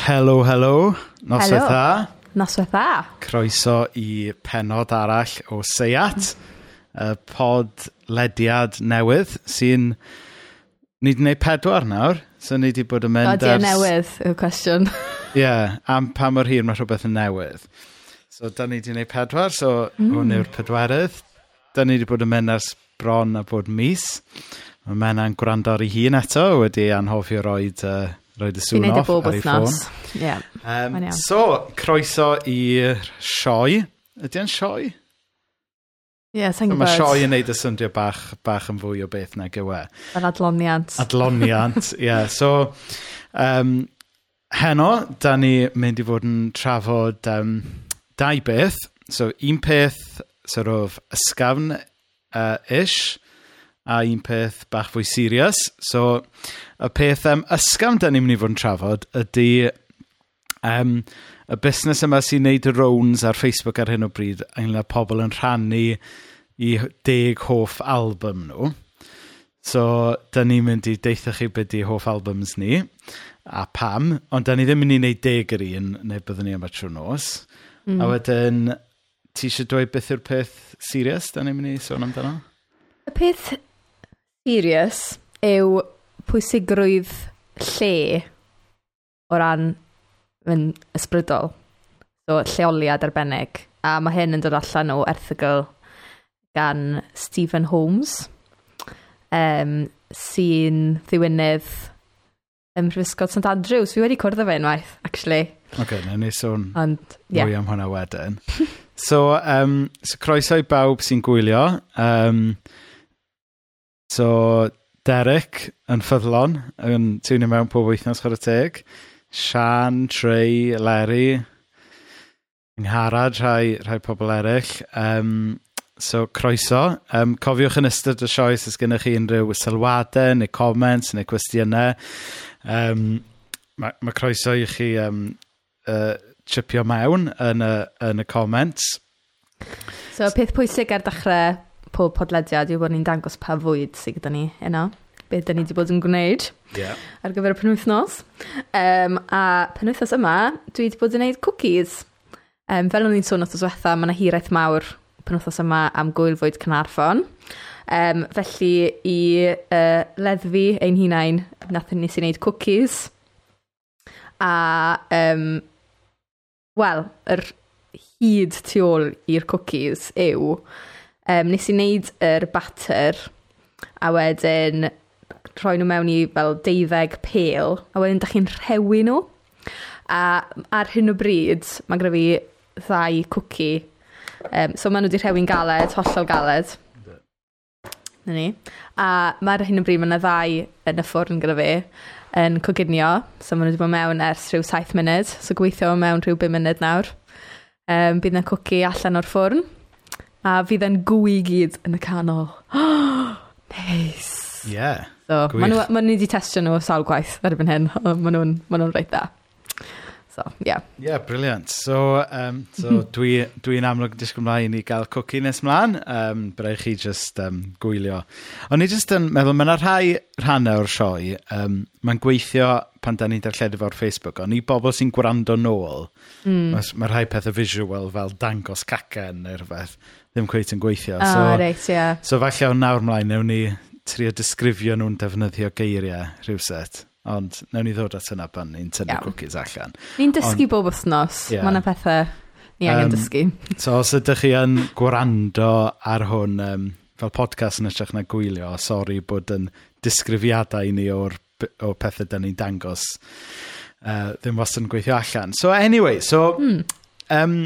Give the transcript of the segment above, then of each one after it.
Helo, helo. Noswaith dda. Noswaith dda. Croeso i penod arall o Seiat, y pod lediad newydd sy'n... Ni wedi gwneud pedwar nawr, so ni wedi bod yn mynd ers... newydd yw'r cwestiwn. Ie, yeah, am pa mor hir mae rhywbeth yn newydd. So, da ni wedi gwneud pedwar, so mm. hwn yw'r pedwerydd. Da ni wedi bod yn mynd ers bron a bod mis. Mae Mena'n gwrando ar ei hun eto, wedi anhofio roed... Uh, roed y sŵn off ar ei ffôn. Yeah. Um, so, croeso i'r sioe. Ydy e'n sioe? Ie, yeah, sa'n gwybod. Mae sioe yn neud y syndio bach, bach yn fwy o beth na gywe. Yr adloniant. Adloniant, ie. yeah. So, um, heno, da ni mynd i fod yn trafod um, dau beth. So, un peth, sort of, ysgafn uh, ish, a un peth bach fwy serious. So, y peth um, ysgam da ni'n mynd i fod yn trafod ydy um, y busnes yma sy'n neud y rounds ar Facebook ar hyn o bryd, ynglyn â pobl yn rhannu i deg hoff album nhw. So, da ni'n mynd i deitha chi beth i hoff albums ni, a pam, ond da ni ddim yn mynd i wneud deg yr un, neu byddwn ni am y trwy nos. Mm. A wedyn, ti eisiau dweud beth yw'r peth serious da ni'n mynd i sôn amdano? Y peth serious yw pwysigrwydd lle o ran yn ysbrydol. So, lleoliad arbennig. A mae hyn yn dod allan o erthigol gan Stephen Holmes, um, sy'n ddiwynydd ym Mhrifysgol St Andrews. Fi wedi cwrdd â fe unwaith, actually. OK, na ni sôn And, yeah. mwy am hwnna wedyn. so, um, so, croeso i bawb sy'n gwylio. Um, So, Derek yn ffyddlon, yn tiwnio mewn pob wythnos chwer y teg. Sian, Trey, Larry, ngharad rhai, rhai pobl eraill. Um, so, croeso. Um, cofiwch yn ystod y sioe os gennych chi unrhyw sylwadau, neu comments, neu cwestiynau. Um, Mae mae croeso i chi um, uh, chipio mewn yn y, yn y comments. So, peth pwysig ar dechrau pob podlediad yw bod ni'n dangos pa fwyd sydd gyda ni yno, beth da ni wedi bod yn gwneud yeah. ar gyfer y penwythnos. Um, a penwythnos yma, dwi wedi bod yn gwneud cookies. Um, fel o'n i'n sôn os diwetha, mae yna hiraeth mawr penwythnos yma am gwylfwyd Cynarfon. Um, felly i uh, leddfu ein hunain, nath ni sy'n gwneud cookies. A, um, wel, yr hyd tu ôl i'r cookies yw um, nes i wneud yr batter a wedyn rhoi nhw mewn i fel deuddeg pel a wedyn da chi'n rhewi nhw a ar hyn o bryd mae gyda fi ddau cwci um, so maen nhw wedi rhewi'n galed hollol galed Na ni. A mae'r hyn o bryd, mae yna ddau yn y ffwrn gyda fi yn coginio. So maen nhw wedi bod mewn ers rhyw 7 munud. So gweithio mewn rhyw 5 munud nawr. Um, bydd yna cwci allan o'r ffwrn. A fydd e'n gwy i gyd yn y canol. nice. Yeah, so, gwych. maen nhw, ma nhw wedi testio nhw sawl gwaith erbyn hyn. Maen nhw'n ma nhw reit dda. So. Yeah. Yeah, brilliant. So, um, so dwi'n dwi, dwi amlwg disgwyl mlaen i gael cwci nes mlaen. Um, Byddai chi just um, gwylio. Ond ni just yn meddwl, mae yna rhai rhannau o'r sioe. Um, mae'n gweithio pan da ni'n darlledu fo'r Facebook. Ond i bobl sy'n gwrando nôl, mm. mae ma rhai pethau visual fel dangos cacen neu rhywbeth ddim cweith yn gweithio. Ah, so, reit, ie. Yeah. So falle o'n nawr mlaen, newn ni trio disgrifio nhw'n defnyddio geiriau rhywset. Ond newn ni ddod at yna pan ni'n tynnu yeah. cookies allan. Ni'n dysgu bob wythnos. Yeah. Mae yna pethau ni angen um, dysgu. so os ydych chi yn gwrando ar hwn um, fel podcast yn ytrach na gwylio, sori bod yn disgrifiadau ni o'r o pethau da ni'n dangos uh, ddim wastad yn gweithio allan. So anyway, so mm. um,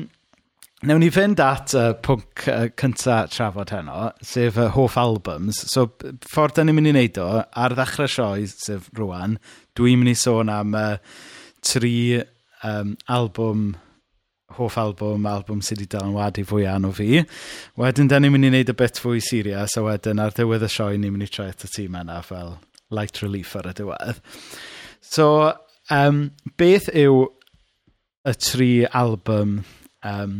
Newn ni fynd at y uh, pwnc uh, cyntaf trafod heno, sef y uh, hoff albums. So, ffordd da ni'n mynd i wneud o, ar ddechrau sioe, sef rwan, dwi'n mynd i sôn am uh, tri um, album, hoff album, album sydd wedi dylanwadu fwy anodd fi. Wedyn, da ni'n mynd i wneud y bit fwy serious, a wedyn ar ddiwedd y sioe, ni'n mynd i troi at y tîm yna fel light relief ar y diwedd. So, um, beth yw y tri album um,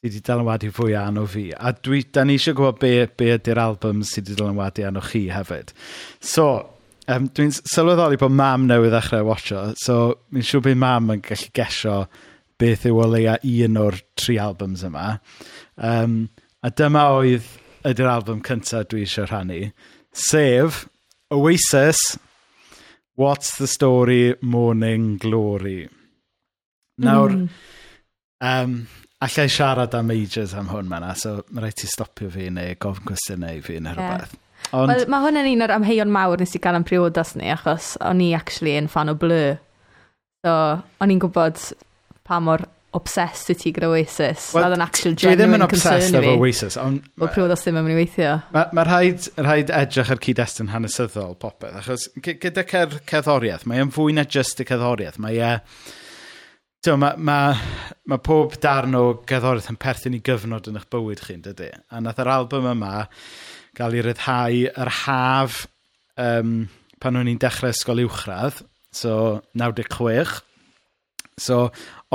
sy wedi dylanwadu fwy anodd fi. A dwi, da ni eisiau gwybod be, be ydy'r album sy wedi dylanwadu anodd chi hefyd. So, um, dwi'n sylweddoli bod mam newydd ddechrau watcho, so mi'n siŵr bod mam yn gallu gesio beth yw o leia un o'r tri albums yma. Um, a dyma oedd ydy'r album cyntaf dwi eisiau rhannu, sef Oasis, What's the Story Morning Glory. Nawr, mm. um, allai siarad am ages am hwn manna, so mae rhaid ti stopio fi neu gofyn cwestiynau i fi neu rhywbeth. Yeah. Ond... Well, mae hwn yn un o'r amheuon mawr nes i gael am priodas ni, achos o'n i actually yn fan o Blur. So, o'n i'n gwybod pa mor obsessed ti gyda Oasis. Well, Oedd yn actual genuine concern i fi. Dwi ddim yn obsessed efo Oasis, ond... Wel, priodas ddim yn mynd i weithio. Mae ma rhaid, rhaid edrych ar cyd-destun hanesyddol popeth, achos gyda cer, cerddoriaeth, mae e'n fwy na just y cerddoriaeth. Mae e... Uh, Tio, mae, mae, mae pob darn o gerddoriaeth yn perthyn i gyfnod yn eich bywyd chi'n dydy? A nath yr album yma gael ei ryddhau yr haf um, pan o'n i'n dechrau ysgol uwchradd, so 96. So,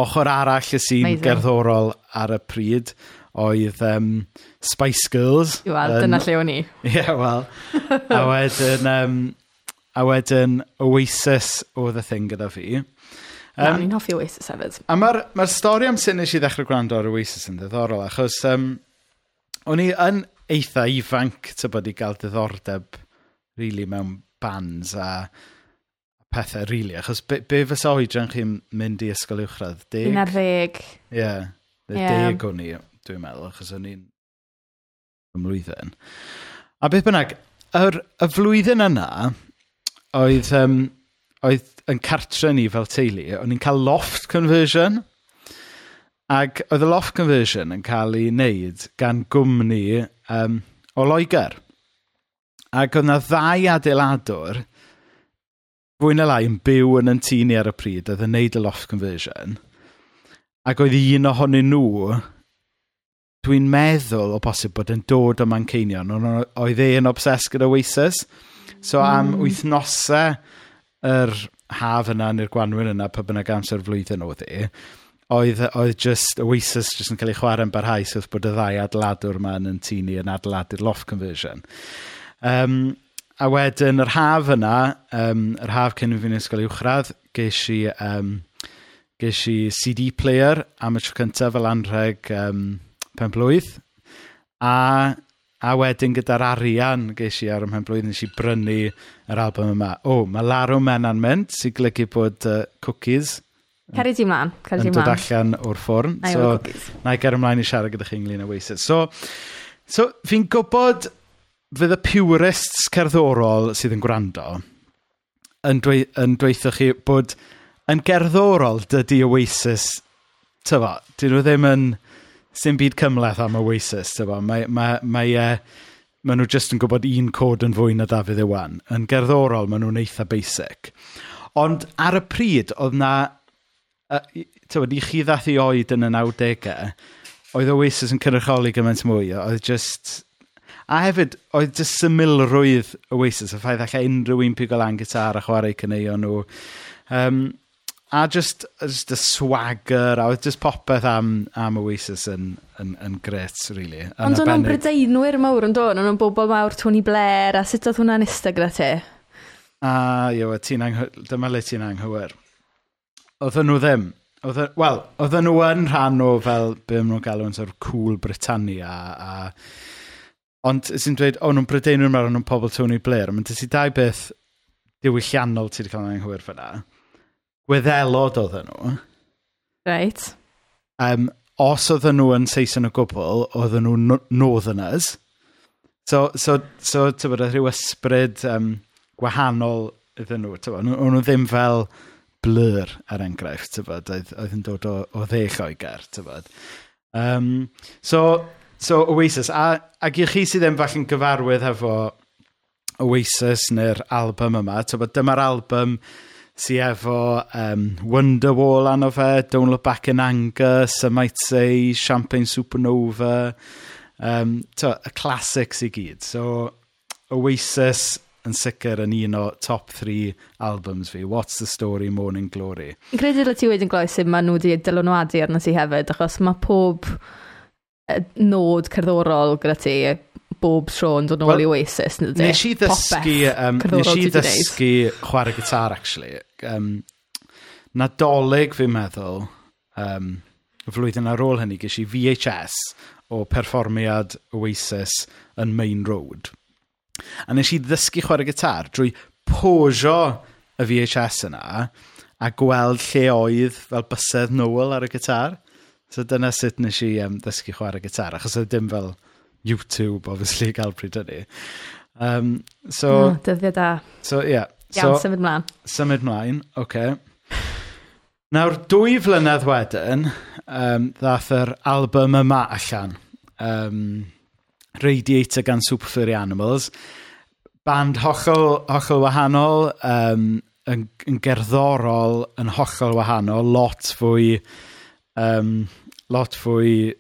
ochr arall y sy'n gerddorol ar y pryd oedd um, Spice Girls. Iwal, dyna lle o'n i. Ie, yeah, wel. a wedyn, um, a wedyn Oasis oedd y thing gyda fi. Um, Na, ni'n hoffi Oasis hefyd. A mae'r ma stori am sut nes i ddechrau gwrando ar Oasis yn ddiddorol, achos um, o'n i yn eitha ifanc ty bod i gael diddordeb really, mewn bands a pethau really, achos be, be fysa oedran chi'n mynd i ysgol uwchradd? Deg? Un ar ddeg. Ie, yeah, yeah. deg o'n i, dwi'n meddwl, achos o'n i'n ymlwyddyn. A beth bynnag, yr, y flwyddyn yna, oedd, um, oedd yn cartre ni fel teulu, o'n i'n cael loft conversion. Ac oedd y loft conversion yn cael ei wneud gan gwmni um, o Loegr. Ac oedd yna ddau adeiladwr, fwy na lai, yn byw yn yn tŷ ni ar y pryd, oedd yn wneud y loft conversion. Ac oedd un ohonyn nhw, dwi'n meddwl o bosib bod yn dod o Manceinion, oedd e'n obses gyda Oasis. So am mm. wythnosau yr haf yna neu'r gwanwyn yna pa bynnag amser flwyddyn oedd hi, oedd, oedd just Oasis just yn cael ei chwarae'n barhaus wrth bod y ddau adladwr yma yn tŷ yn adeiladu'r loft conversion. Um, a wedyn yr haf yna, um, yr haf cyn i fi'n ysgol uwchradd, ges i, um, ges i CD player am y tro cyntaf fel anrheg um, pen blwydd. A A wedyn gyda'r arian ges i ar ym mhenblwydd, nes i brynu yr album yma. O, oh, mae Larw Mena'n mynd, sy'n golygu bod uh, cookies Cari ti mlaen. Cari ti mlaen. Yn dod allan o'r ffwrn. Na so, na i ger ymlaen i siarad gyda chi ynglyn â Wasted. So, so fi'n gwybod fydd y purists cerddorol sydd yn gwrando yn, dwe, yn dweithio chi bod yn gerddorol dydy Oasis, tyfa, dyn nhw ddim yn sy'n byd cymleth am Oasis, tyfo. Mae, mae, mae, e, uh, mae nhw jyst yn gwybod un cod yn fwy na Dafydd Iwan. Yn gerddorol, mae nhw'n eitha basic. Ond ar y pryd, oedd na... Uh, tyfod, i chi ddath i oed yn y 90au, oedd Oasis yn cynrychioli gymaint mwy. Oedd just... A hefyd, oedd just symilrwydd Oasis, y ffaith allai unrhyw un pigol an gitar a chwarae cyneuon nhw. Um, A just, just y swagger, a oedd just popeth am, am Oasis yn, yn, yn gret, really. Ond o'n nhw'n brydeinwyr mawr yn dod, o'n nhw'n bobl mawr Tony Blair, a sut oedd hwnna'n istag na te? A iw, dyma le ti'n anghywir. Oedden nhw ddim. Wel, oedden nhw yn rhan o fel, be nhw'n galw yn sort of cool Britannia, a... Ond sy'n dweud, o'n nhw'n brydeinwyr mawr, o'n nhw'n pobl Tony Blair, mae'n dysi dau beth diwylliannol ti wedi cael ei anghywir fyna gweddelod oedden nhw. Right. Um, os oedden nhw yn Saeson o gwbl, oedden nhw northerners. So, so, so ti'n bod, rhyw ysbryd um, gwahanol iddyn nhw. Tybod, o'n nhw ddim fel blur er enghraifft, tybod, oedd, oedd yn dod o, o dde Lloegr, tybod. Um, so, so Oasis, a, ac i chi sydd ddim falle'n gyfarwydd efo Oasis neu'r album yma, tybod, dyma'r album sy efo um, Wonderwall anno fe, Don't Look Back in Anger, Some Might Say, Champagne Supernova, um, to, y classics i gyd. So, Oasis yn sicr yn un o top 3 albums fi. What's the Story, Morning Glory. Yn credu dyle ti wedyn gloi sy'n maen nhw wedi dylunwadu arno ti hefyd, achos mae pob nod cerddorol gyda ti bob tro yn dod nôl well, i Oasis. E? Nes i ddysgu, um, nes i ddysgu chwarae gitar, actually. Um, nadolig, fi'n meddwl, um, flwyddyn ar ôl hynny, ges i VHS o perfformiad Oasis yn Main Road. A nes i ddysgu chwarae gitar drwy posio y VHS yna a gweld lle oedd fel bysedd Noel ar y gitar. So dyna sut nes i um, ddysgu chwarae gitar, achos oedd dim fel YouTube, obviously, gael pryd hynny. Um, so... Mm, dyddiau da. So. Yeah. Iawn, so, symud mlaen. Symud mlaen, oce. Okay. Nawr, dwy flynedd wedyn, um, ddath yr album yma allan. Um, Radiator gan Super Furry Animals. Band hollol, hollol wahanol, um, yn, yn gerddorol yn hollol wahanol, lot fwy, um, lot fwy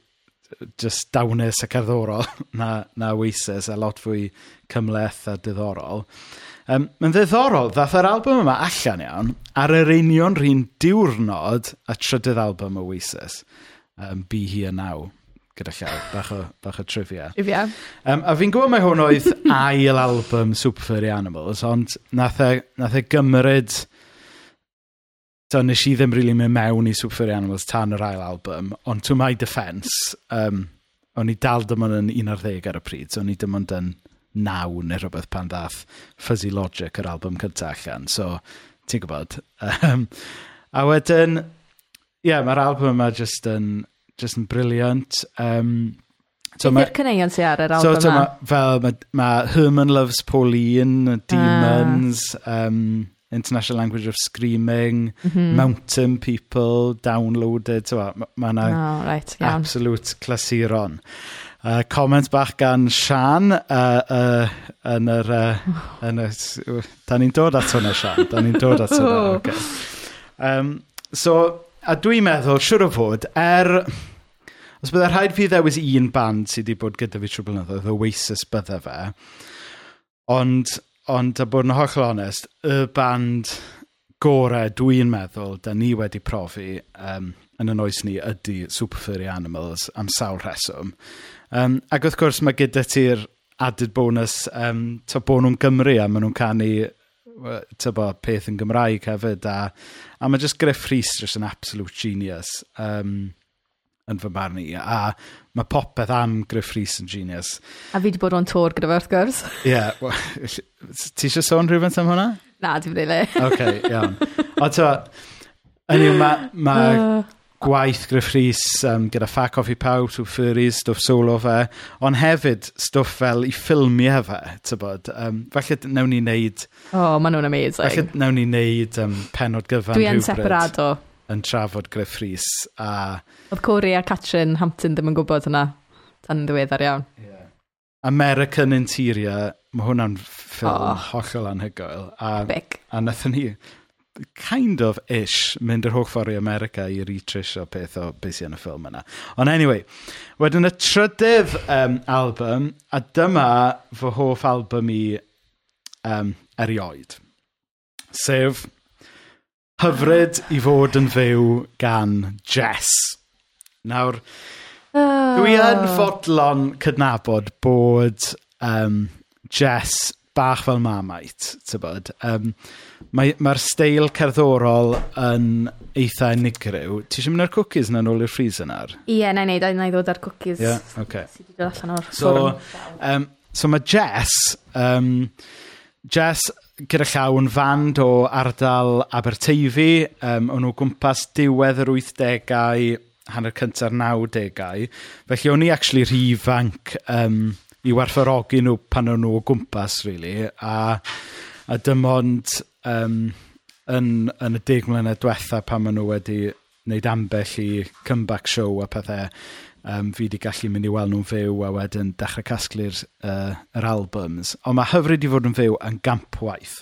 just dawnus a cerddorol na, na Oasis, a lot fwy cymleth a diddorol. Um, mae'n ddiddorol, ddath yr album yma allan iawn ar yr union rhan diwrnod a trydydd album Oasis, um, Be Here Now, gyda llaw, bach o, bach o trivia. Trivia. Um, a fi'n gwybod mai hwn oedd ail album Super Furry Animals, ond nath e, nath e gymryd So nes i ddim really mynd mewn i Super Furry Animals tan yr ail album, ond to my defence, um, o'n i dal dim ond yn 11 ar y pryd, so o'n i dim ond yn naw neu rhywbeth pan dath Fuzzy Logic yr album cyntaf allan. So, ti'n gwybod. Um, a wedyn, ie, yeah, mae'r album yma just yn, just yn briliant. Um, so Beth yw'r cyneuon sy'n ar yr album so, yma? Ma, fel mae ma Herman Loves Pauline, ah. Demons, ah. um, International Language of Screaming, mm -hmm. Mountain People, Downloaded, so mae ma yna ma oh, right, yeah. absolute clasuron. Uh, comment bach gan Sian uh, uh, yn yr... Uh, yn y, da ni'n dod at hwnna, Sian. Da ni'n dod at hwnna. Okay. Um, so, a dwi'n meddwl, siwr o fod, er... Os byddai rhaid fi ddewis un band sydd wedi bod gyda fi trwy blynyddoedd, Oasis bydde fe. Ond Ond, a bod yn hollol onest, y band gorau dwi'n meddwl, da ni wedi profi um, yn y noes ni ydy Super Furry Animals am sawl rheswm. Um, ac wrth gwrs mae gyda ti'r added bonus um, to bod nhw'n Gymru a maen nhw'n canu tybo, peth yn Gymraeg hefyd a, a mae just Griff Rhys just an absolute genius um, yn fy marn i a mae popeth am Griff Rhys yn genius. A fi wedi bod o'n tor gyda fe wrth gwrs. Ie, yeah, ti eisiau sôn rhywbeth am hwnna? Na, di dim rili. OK, iawn. O, to, yn yw, mae ma ah. gwaith Griff Rhys um, gyda Fat Coffee Pow, Two Furries, stwff solo fe, ond hefyd stwff fel i ffilmiau fe, tybod. Um, felly newn ni wneud... O, oh, maen nhw'n amazing. Felly newn ni wneud um, penod gyfan rhywbryd. Dwi yn separado yn trafod Griff Rhys. A... Oedd Corey a Catrin Hampton ddim yn gwybod hynna. Dan ddiweddar iawn. Yeah. American Interior, mae hwnna'n ffilm oh. hollol anhygoel. A, Big. a nathon ni kind of ish mynd yr holl ffordd i America i retrisio peth o beth sy'n y ffilm yna. Ond anyway, wedyn y trydydd um, album, a dyma fy hoff album i um, erioed. Sef Hyfryd i fod yn fyw gan Jess. Nawr, oh. dwi yn ah. fodlon cydnabod bod um, Jess bach fel mamait, tybod. Um, Mae'r mae steil cerddorol yn eitha unigryw. Ti eisiau mynd ar cookies yna nôl i'r freezer yna? Ie, na i wneud, na i ddod ar cookies. Ie, yeah, oce. okay. Sydd wedi dod allan o'r so, um, so mae Jess, um, Jess gyda llaw yn fand o ardal Aberteifi. Um, o'n nhw gwmpas diwedd yr 80au, hanner cynta'r 90au. Felly o'n i actually rhy fanc um, i werthfarogi nhw pan o'n nhw o gwmpas, really. A, a dim ond um, yn, yn y deg mlynedd diwetha pan maen nhw wedi wneud ambell i comeback show a pethau um, fi wedi gallu mynd i weld nhw'n fyw a wedyn dechrau casglu'r uh, yr albums. Ond mae hyfryd i fod yn fyw yn gampwaith.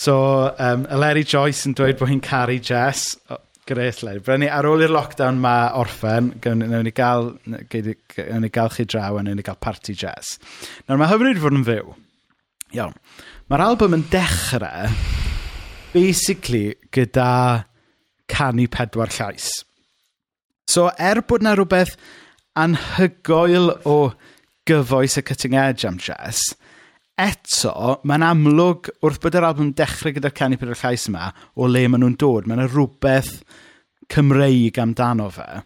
So, um, Eleri Joyce yn dweud bod hi'n caru Jess. Oh, Gret, Larry. Brynu, ar ôl i'r lockdown mae orffen, gawn ni gael, gawn ni gael chi draw a gawn ni gael party Jess. Nawr mae hyfryd i fod yn fyw. Iawn. Mae'r album yn dechrau, basically, gyda canu pedwar llais. So er bod 'na rhywbeth anhygoel o gyfoes y cutting edge am Jess, eto, mae'n amlwg wrth bod yr album dechrau gyda'r Canu pyr y Llais yma, o le maen nhw'n dod, Mae'n rhywbeth Cymreig amdano fe.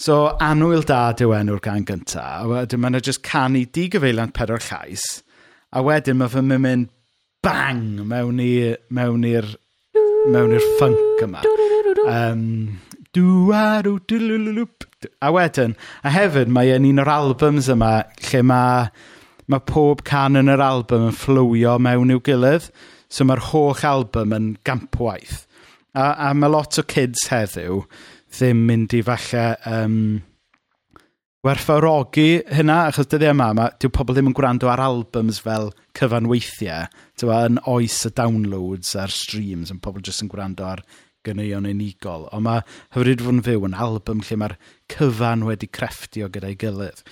So, Anwyl Dad yw enw'r gan gyntaf, a wedyn mae'n just canu digyfeiliant pedwar llais, a wedyn mae fy mynd bang mewn i'r mewn i'r mewn i'r ffunk yma. Um, Dŵarw, dwlwlwlwp. A wedyn, a hefyd mae yn un o'r albums yma lle mae, mae pob can yn yr album yn fflywio mewn i'w gilydd. So mae'r holl album yn gampwaith. A, a mae lot o kids heddiw ddim mynd i falle um, werthfawrogi hynna, achos dyddi e yma, ma, dyw pobl ddim yn gwrando ar albums fel cyfanweithiau, tywa, yn oes y downloads a'r streams, yn pobl jyst yn gwrando ar gyneuon unigol, ond mae Hyfryd Fwn Fyw yn album lle mae'r cyfan wedi crefftio gyda'i gilydd.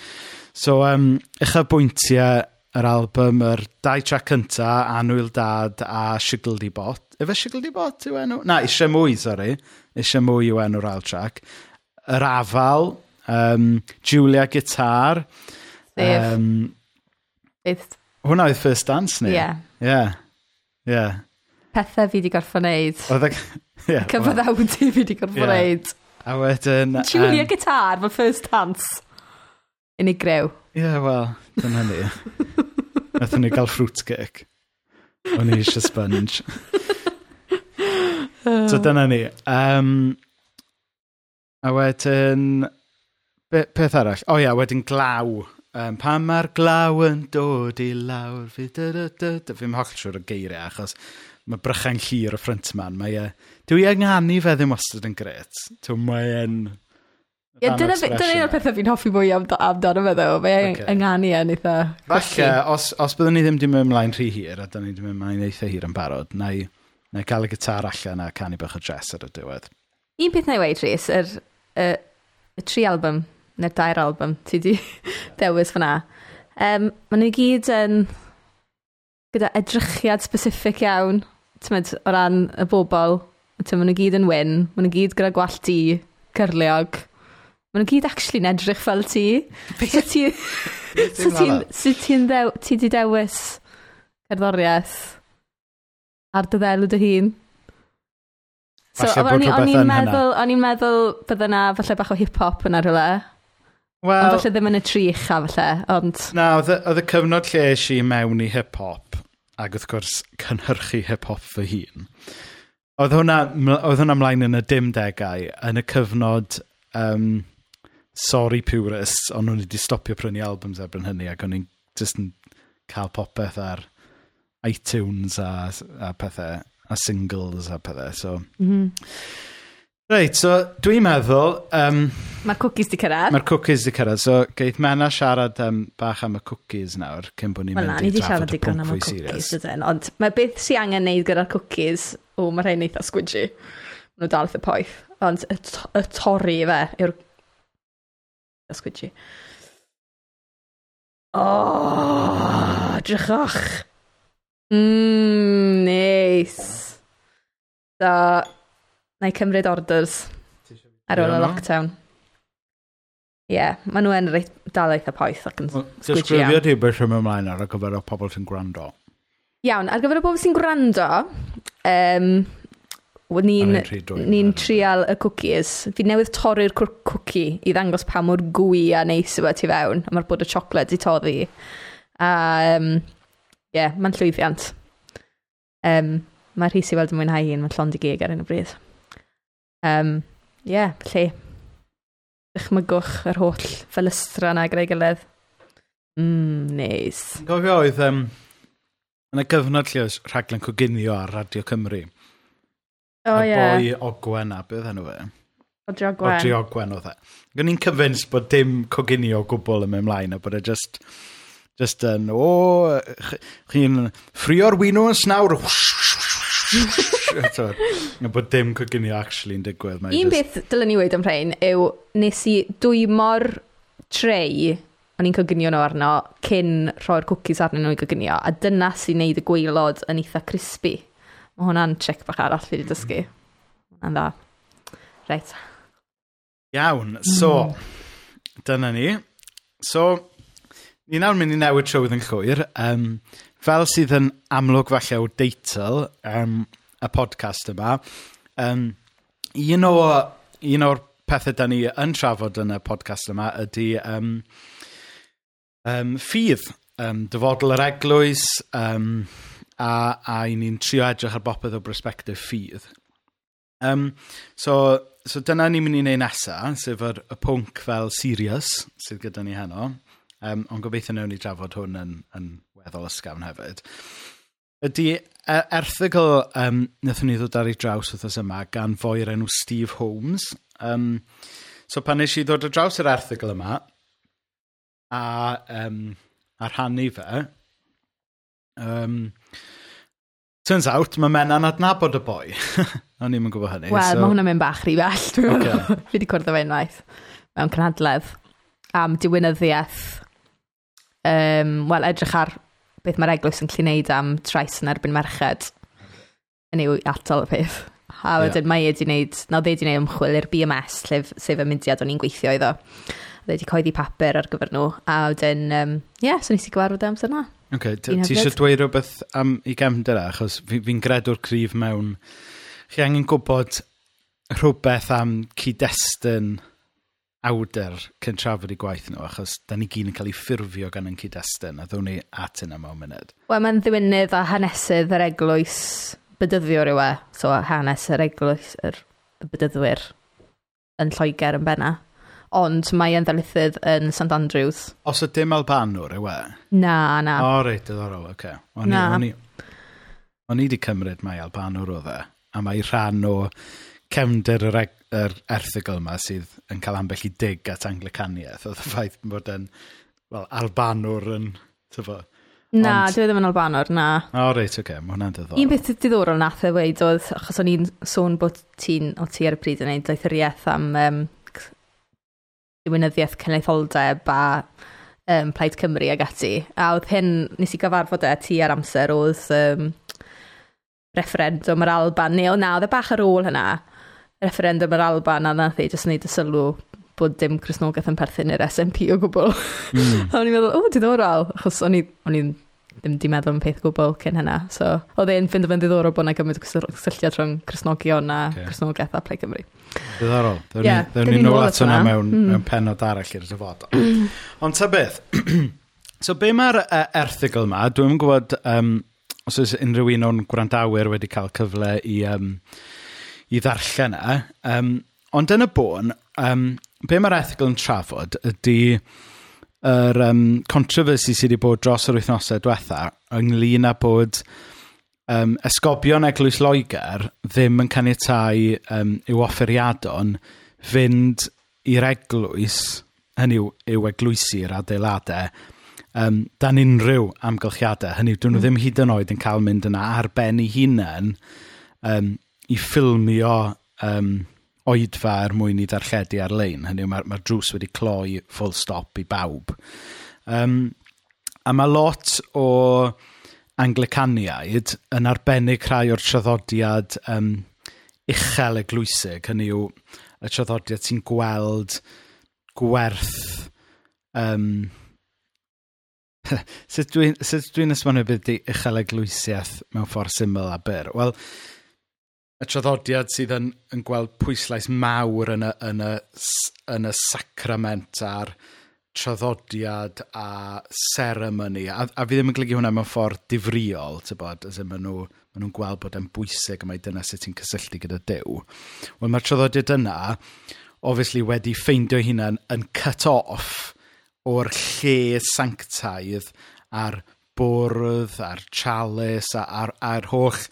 So, um, eich bwyntiau yr album, yr dau track cynta, Anwyl Dad a Sigl Di Bot. Efe Sigl Di Bot yw enw? Na, eisiau mwy, sori. Eisiau mwy yw enw'r ail track. Yr Afal, um, Julia Guitar. Safe. Um, It's... Hwna oedd First Dance ni? Yeah. Yeah. Yeah pethau fi wedi gorffa wneud. Oedd e... Yeah, Cyfyddawdi fi wedi gorffa wneud. Yeah. A wedyn... Julia um, Guitar, fel first dance. Unig grew. Ie, yeah, wel, dyna ni. Nathon ni gael fruitcake. O'n i eisiau sponge. so dyna ni. Um, a wedyn... Be, peth arall? O oh, ia, yeah, wedyn glaw. Um, pan mae'r glaw yn dod i lawr, fi dy dy dy dy... Fi'n holl siwr o geiriau, achos mae brychain llir y ffrint man. Mae e, dwi ynganu fe ddim wastad yn gret. Dwi'n mae e'n... Ie, dyna un o'r pethau fi'n hoffi mwy amdano fe ddo. Mae e'n okay. ynganu e'n eitha... Falle, os, os byddwn ni ddim di mynd ymlaen rhy hir, a dyna ni di mynd ymlaen eitha hir yn barod, na i, na i cael y gitar allan a canu bych o jazz ar y diwedd. Un peth na i weid, Rhys, yr y, y tri album, neu'r dair album, ti di dewis fyna. Um, Mae nhw gyd yn gyda edrychiad specific iawn tymed, o ran y bobl, tymod, maen nhw gyd yn wyn, maen nhw gyd gyda gwallt di, cyrliog, maen nhw gyd actually yn edrych fel ti. so ti... so ti'n ti, dew, ti di dewis cerddoriaeth ar dy ddelw dy hun. So, o'n i'n meddwl, o'n i'n meddwl bydda na falle bach o hip-hop yna rhywle. Well, Ond falle ddim yn y tri ucha falle, ond... Na, oedd y cyfnod lle eisiau mewn i hip-hop ac wrth gwrs cynhyrchu hip-hop fy hun. Oedd hwnna, oedd hwnna mlaen yn y dim degau, yn y cyfnod um, sorry purists, ond nhw'n wedi stopio prynu albums ebryn hynny, ac o'n i'n just yn cael popeth ar iTunes a, a pethau, a singles a pethau, so... Mm -hmm. Reit, so dwi'n meddwl... Um, Mae'r cookies di cyrraedd. Mae'r cookies di cyrraedd. So, geith Mena siarad um, bach am y cookies nawr, cyn bod ni'n mynd i drafod y pwnc fwy serious. Ond mae beth sy'n angen neud gyda'r cookies, o, mae rhaid eitha squidgy. Nhw dal eitha poeth. Ond y, y torri fe yw'r... Y squidgy. O, oh, drychach. Mmm, neis. Nice. So, na i cymryd orders ar ôl y lockdown. Ie, yeah, maen nhw yn reit dal eitha poeth ac yn sgwyddi iawn. Disgrifio ti beth rhywun ymlaen ar gyfer y pobl sy'n gwrando. Iawn, ar gyfer y pobl sy'n gwrando, um, ni'n ni trial y cookies. Fi newydd torri'r cookie i ddangos pa mor gwy a neis yma e ti fewn. A mae'r bod y siocled i toddi. A, um, yeah, mae'n llwyddiant. Um, mae'r rhys i weld yn mwynhau un, mae'n llond i gig ar un o bryd. Um, Ie, yeah, lle. Dychmygwch yr holl felystra yna gyda'i gilydd. Mmm, neis. Nice. Gofio oedd, um, yn y gyfnod lle oes rhaglen coginio ar Radio Cymru. O, oh, ie. Yeah. boi Ogwen a beth enw fe? Odri Ogwen. Odri Ogwen oedd e. Gwyn ni'n cyfyns bod dim coginio o gwbl yn mynd mlaen a bod e just, just yn, o, chi'n ffrio'r wino yn snawr. Yn bod dim coginio actually yn digwydd. Un just... beth dylen ni wedi am rhain yw nes i dwy mor trei o'n i'n coginio nhw arno cyn rhoi'r cookies arnyn nhw i coginio a dyna sy'n neud y gweilod yn eitha crispy. Mae hwnna'n trick bach arall fi wedi dysgu. Yn dda. Reit. Iawn, so, mm. dyna ni. So, ni nawr mynd i newid trywydd yn llwyr. Um, fel sydd yn amlwg falle o deitl, um, y podcast yma, um, un, o, un o'r pethau da ni yn trafod yn y podcast yma ydy um, um, ffydd, um, dyfodol yr eglwys, um, a, a i ni'n trio edrych ar bopeth o brosbectif ffydd. Um, so, so dyna ni'n mynd i wneud nesaf, sef yr, y pwnc fel Sirius sydd gyda ni heno. Um, ond gobeithio newn ni drafod hwn yn, yn weddol ysgafn hefyd ydy er erthigol um, wnaethon ni ddod ar ei draws wrthos yma gan fwy enw Steve Holmes. Um, so pan nes i ddod ar draws yr erthigol yma a, um, a rhannu fe, um, Turns out, mae Mena'n adnabod y boi. O'n i'n gwybod hynny. Wel, so... mae hwnna'n mynd bach rhy bell. Okay. fi wedi cwrdd o fe unwaith mewn cynhadledd am diwynyddiaeth. Um, Wel, edrych ar beth mae'r eglwys yn gallu am trais yn erbyn merched yn ei atal y peth. A wedyn yeah. mae e wedi gwneud, na dde wedi gwneud ymchwil i'r BMS, lef, sef y mudiad o'n i'n gweithio iddo. Dde wedi coeddi papur ar gyfer nhw. A wedyn, ie, um, yeah, so nes i gyfarfod e am syna. OK, ti eisiau dweud rhywbeth am i gefnder e? achos fi'n fi gredw'r cryf mewn. Chi angen gwybod rhywbeth am cyd-destun awder cyn trafod i gwaith nhw, achos da ni gyn yn cael ei ffurfio gan yn cyd-destun, a ddwn ni at yna mewn munud. Wel, mae'n ddiwynydd a hanesydd yr eglwys bydyddio rhyw e, so hanes yr eglwys, yr bydyddwyr yn Lloegr yn benna. Ond mae yn ddalithydd yn St Andrews. Os y dim Albanwr yw e? Na, na. O, reit, diddorol, oce. Okay. O'n na. O'n i wedi cymryd mae Albanwr o dde, a mae rhan o cefndir yr, yr erthigol yma sydd yn cael ambell i dig at Anglicaniaeth, oedd y ffaith bod yn well, Albanwr yn... Tyfo. Na, Ond... dwi e ddim yn Albanwr, na. O, oh, reit, oce, okay. mae hwnna'n diddorol. Un beth diddorol nath e weid oedd, achos o'n i'n sôn bod ti'n, o ti ar y pryd yn gwneud doethuriaeth am um, diwynyddiaeth cenedlaetholdeb a um, Plaid Cymru ag ati. A oedd hyn, nes i gyfarfod e ti ar amser, oedd um, referendum yr Alban, neu o na, oedd e bach ar ôl hynna referendum yr Alban a nath ei jyst wneud y sylw bod dim Cresnogaeth yn perthyn i'r SNP o gwbl. Mm. a o'n i'n meddwl, o, diddorol, achos o'n i'n ddim di meddwl am peth gwbl cyn hynna. So, oedd e'n ffind o fe'n ddiddorol bod yna gymryd cysylltiad rhwng Cresnogion a okay. Cresnogaeth a Plaid Cymru. Diddorol. Ddewn yeah, ni nôl at hwnna mewn, mm. mewn penod arall i'r dyfodol. Ond ta beth, so be mae'r uh, e, erthigol yma, dwi'n gwybod um, os oes unrhyw un o'n gwrandawyr wedi cael cyfle i um, i ddarllen e. Um, ond yn y bôn, um, be mae'r ethigol yn trafod ydy yr um, controversy sydd wedi bod dros yr wythnosau diwetha ynglyn â bod um, esgobion eglwys Loegr ddim yn caniatau um, i'w offeriadon fynd i'r eglwys, hynny yw, yw eglwysu'r adeiladau, um, dan unrhyw amgylchiadau. Hynny, yw, dyn nhw mm. ddim hyd yn oed yn cael mynd yna ar ben eu hunain um, i ffilmio um, oedfa er mwyn i ddarlledu ar-lein. Hynny yw, mae'r ma drws wedi cloi full stop i bawb. Um, a mae lot o Anglicaniaid yn arbennig rhai o'r traddodiad um, uchel eglwysig. Hynny yw, y traddodiad sy'n gweld gwerth... Um, sut dwi'n dwi esbonio beth di uchel eglwysiaeth mewn ffordd syml a byr? Wel, y traddodiad sydd yn, yn gweld pwyslais mawr yn y, yn y, yn y sacrament a'r traddodiad a seremoni. A, a fi ddim yn glygu hwnna mewn ffordd difriol, ti'n bod, as maen nhw, maen nhw'n gweld bod e'n bwysig a mae dyna sut ti'n cysylltu gyda Dyw. Wel, mae'r traddodiad yna, obviously, wedi ffeindio hunan yn cut off o'r lle sanctaidd a'r bwrdd a'r chalice a, a'r, a'r holl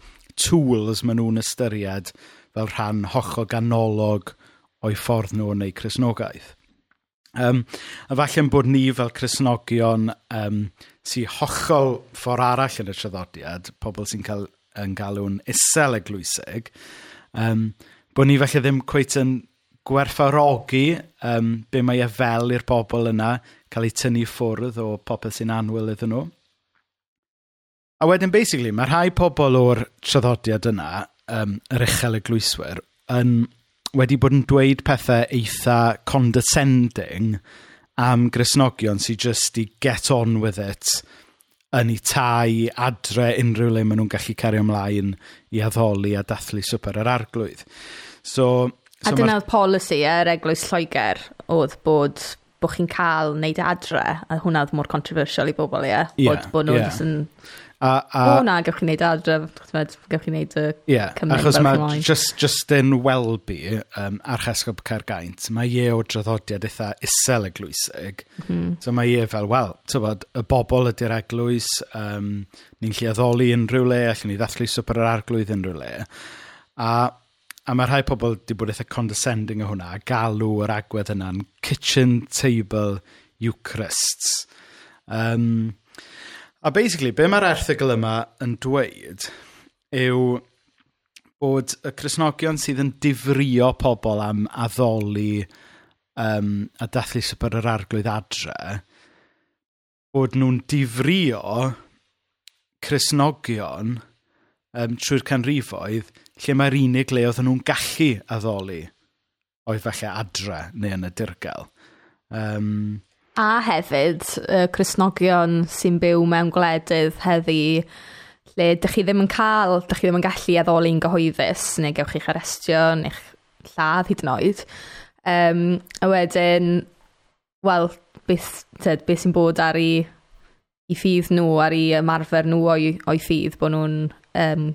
tools maen nhw'n ystyried fel rhan o ganolog o'i ffordd nhw neu chrysnogaeth. Um, a falle'n bod ni fel chrysnogion um, sy'n hollol ffordd arall yn y traddodiad, pobl sy'n cael yn galw'n isel eglwysig, um, bod ni falle ddim cweit yn gwerthfarogi um, be mae e fel i'r bobl yna cael ei tynnu ffwrdd o popeth sy'n anwyl iddyn nhw. A wedyn, basically, mae rhai pobl o'r traddodiad yna, um, yr uchel y glwyswyr, yn, wedi bod yn dweud pethau eitha condescending am grisnogion sy'n just i get on with it yn eu tai, adre, unrhyw le maen nhw'n gallu cario ymlaen i addoli a dathlu swper yr arglwydd. So, so a dyna oedd polisi e, yr eglwys Lloegr oedd bod bod chi'n cael wneud adre, a hwnna oedd mor controversial i bobl, ie? Yeah? Bod, bod nhw'n yeah. A, a, o na, gewch chi wneud adref, gewch chi wneud y yeah, Cymru. Achos mae just, Justin Welby, um, archesgob Caergaint, mae ie o draddodiad eitha isel eglwysig. Mm -hmm. So mae ie fel, wel, tybod, y bobl ydy'r eglwys, um, ni'n lle addoli unrhyw le, allwn ni ddathlu swper yr arglwydd unrhyw le. A, a mae rhai pobl wedi bod eitha condescending o hwnna, a galw yr agwedd yna'n kitchen table Eucharists. Um, A basically, be mae'r erthigol yma yn dweud yw bod y Cresnogion sydd yn difrio pobl am addoli um, a dathlu sy'n yr arglwydd adre, bod nhw'n difrio Cresnogion um, trwy'r canrifoedd lle mae'r unig le oedd nhw'n gallu addoli oedd falle adre neu yn y dirgel. Um, A hefyd, y uh, Cresnogion sy'n byw mewn gwledydd heddi, lle dych chi ddim yn cael, dych chi ddim yn gallu addoli'n gyhoeddus, neu gewch chi'ch arestio, neu'ch lladd hyd yn oed. Um, a wedyn, wel, beth, tyd, beth sy'n bod ar i, i ffydd nhw, ar i ymarfer nhw o'i, oi ffydd, bod nhw'n um,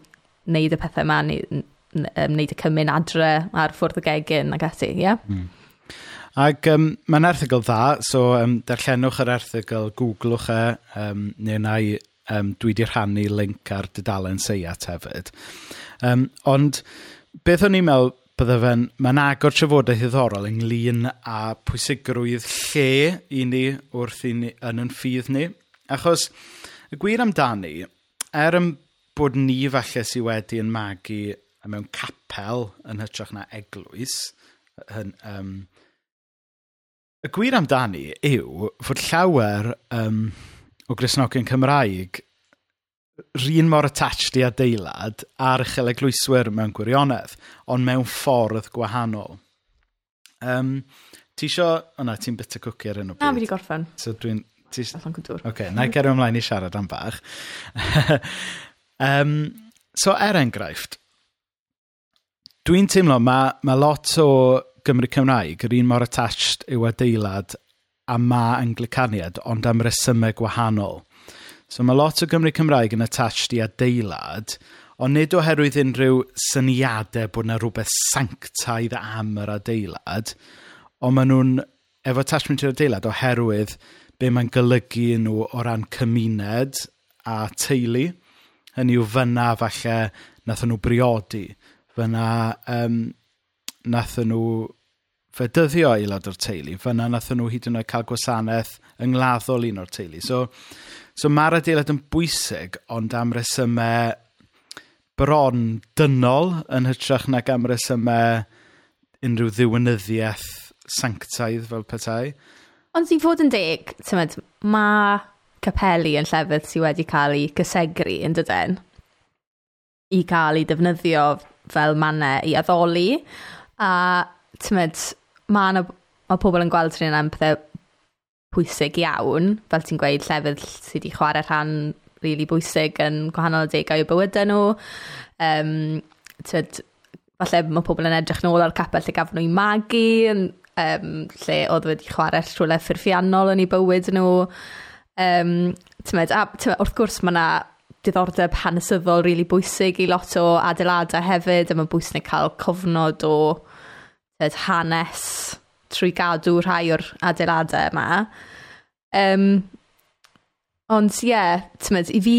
neud y pethau yma, neu, um, neud y cymyn adre ar ffwrdd y gegin ac ati, ie? Yeah? Mm. Ac um, mae'n erthigol dda, so um, darllenwch yr erthigol, googlwch e, um, neu na i, um, dwi wedi rhannu link ar dudalen seiat hefyd. Um, ond beth o'n i'n meddwl bydde fe'n, mae'n agor trafodaeth iddorol ynglyn â pwysigrwydd lle i ni wrth i ni, yn yn ffydd ni. Achos y gwir amdani, er ym bod ni falle sydd wedi yn magu mewn capel yn hytrach na eglwys, hyn, um, Y gwir amdani yw fod llawer um, o Grisnogion Cymraeg rhan mor attached i adeilad a'r ucheleglwyswyr mewn gwirionedd, ond mewn ffordd gwahanol. Um, ti isio... O na, ti'n bit y cwci ar hyn o bryd. Na, fi wedi gorffen. So dwi'n... Ti... Allan cwdwr. Oce, okay, na i gerio ymlaen i siarad am bach. um, so, er enghraifft, dwi'n teimlo mae ma lot o Gymru Cymraeg, yr un mor attached yw adeilad a ma anglicaniad, ond am resymau gwahanol. So mae lot o Gymru Cymraeg yn attached i adeilad, ond nid oherwydd unrhyw syniadau bod yna rhywbeth sanctaidd am yr adeilad, ond maen nhw'n efo attachment i'r adeilad oherwydd be mae'n golygu nhw o ran cymuned a teulu. Hynny yw fyna falle nath nhw briodi, fyna um, nathyn nhw fedyddio aelod o'r teulu. Fyna nathyn nhw hyd yn oed cael gwasanaeth yngladdol un o'r teulu. So, so mae'r adeilad yn bwysig, ond am resymau bron dynol yn hytrach nag am resymau unrhyw ddiwynyddiaeth sanctaidd fel petai. Ond i fod yn deg, tymed, mae capeli yn llefydd sydd wedi cael ei gysegru yn dydyn i cael ei defnyddio fel mannau i addoli. A, tymod, mae yna... Mae pobl yn gweld hynny'n am pethau pwysig iawn, fel ti'n gweud, llefydd sydd wedi chwarae rhan rili really bwysig yn gwahanol adegau o bywydau nhw. Um, tyd, falle mae pobl yn edrych nôl ar capel lle gafon nhw i magu, um, lle oedd wedi chwarae rhywle ffurfiannol yn ei bywyd nhw. Um, tymed, a tymed, wrth gwrs mae yna diddordeb hanesyddol rili really bwysig i lot o adeiladau hefyd, a mae'n bwysig cael cofnod o y hanes trwy gadw rhai o'r adeiladau yma. Um, ond ie, yeah, tymod, i fi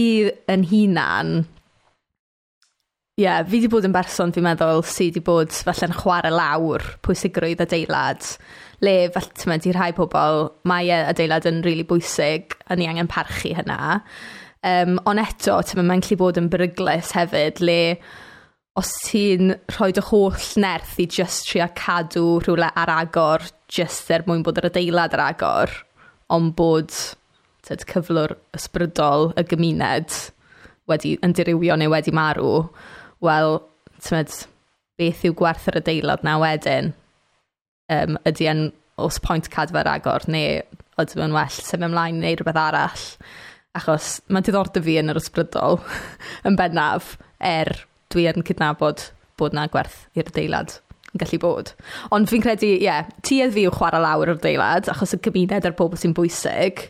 yn hunan, ie, yeah, fi wedi bod yn berson, fi'n meddwl, sydd wedi bod falle'n chwarae lawr pwysigrwydd adeilad, le, falle, tymod, i rhai pobl, mae adeilad yn rili really bwysig, a ni angen parchu hynna. Um, ond eto, tymod, mae'n gallu bod yn beryglus hefyd, le os ti'n rhoi dy holl nerth i just trio cadw rhywle ar agor just er mwyn bod yr adeilad ar agor, ond bod tyd, cyflwr ysbrydol y gymuned wedi, yn dirywio neu wedi marw, wel, tymed beth yw gwerth yr adeilad na wedyn? Um, ydy yn os pwynt cadfa agor neu oedd yn well sef ymlaen neu rhywbeth arall. Achos mae diddordeb fi yn yr ysbrydol yn bennaf er dwi yn cydnabod bod na gwerth i'r deilad yn gallu bod. Ond fi'n credu, ie, yeah, tuedd fi yw chwarae lawr o'r deilad, achos y cymuned a'r bobl sy'n bwysig.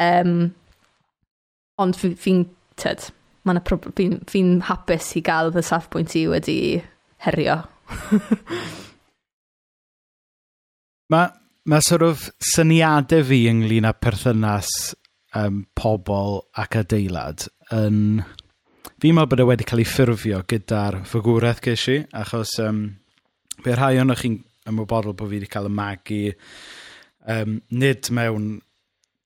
Um, ond fi'n, fi, tyd, fi'n fi, fi hapus i gael fy safbwynt i wedi herio. mae ma sort of syniadau fi ynglyn â perthynas um, pobl ac adeilad yn... Um, fi'n meddwl bod e wedi cael ei ffurfio gyda'r ffigwraeth ges i, achos um, be rhai o'n chi'n ymwybodol bod fi wedi cael y magu um, nid mewn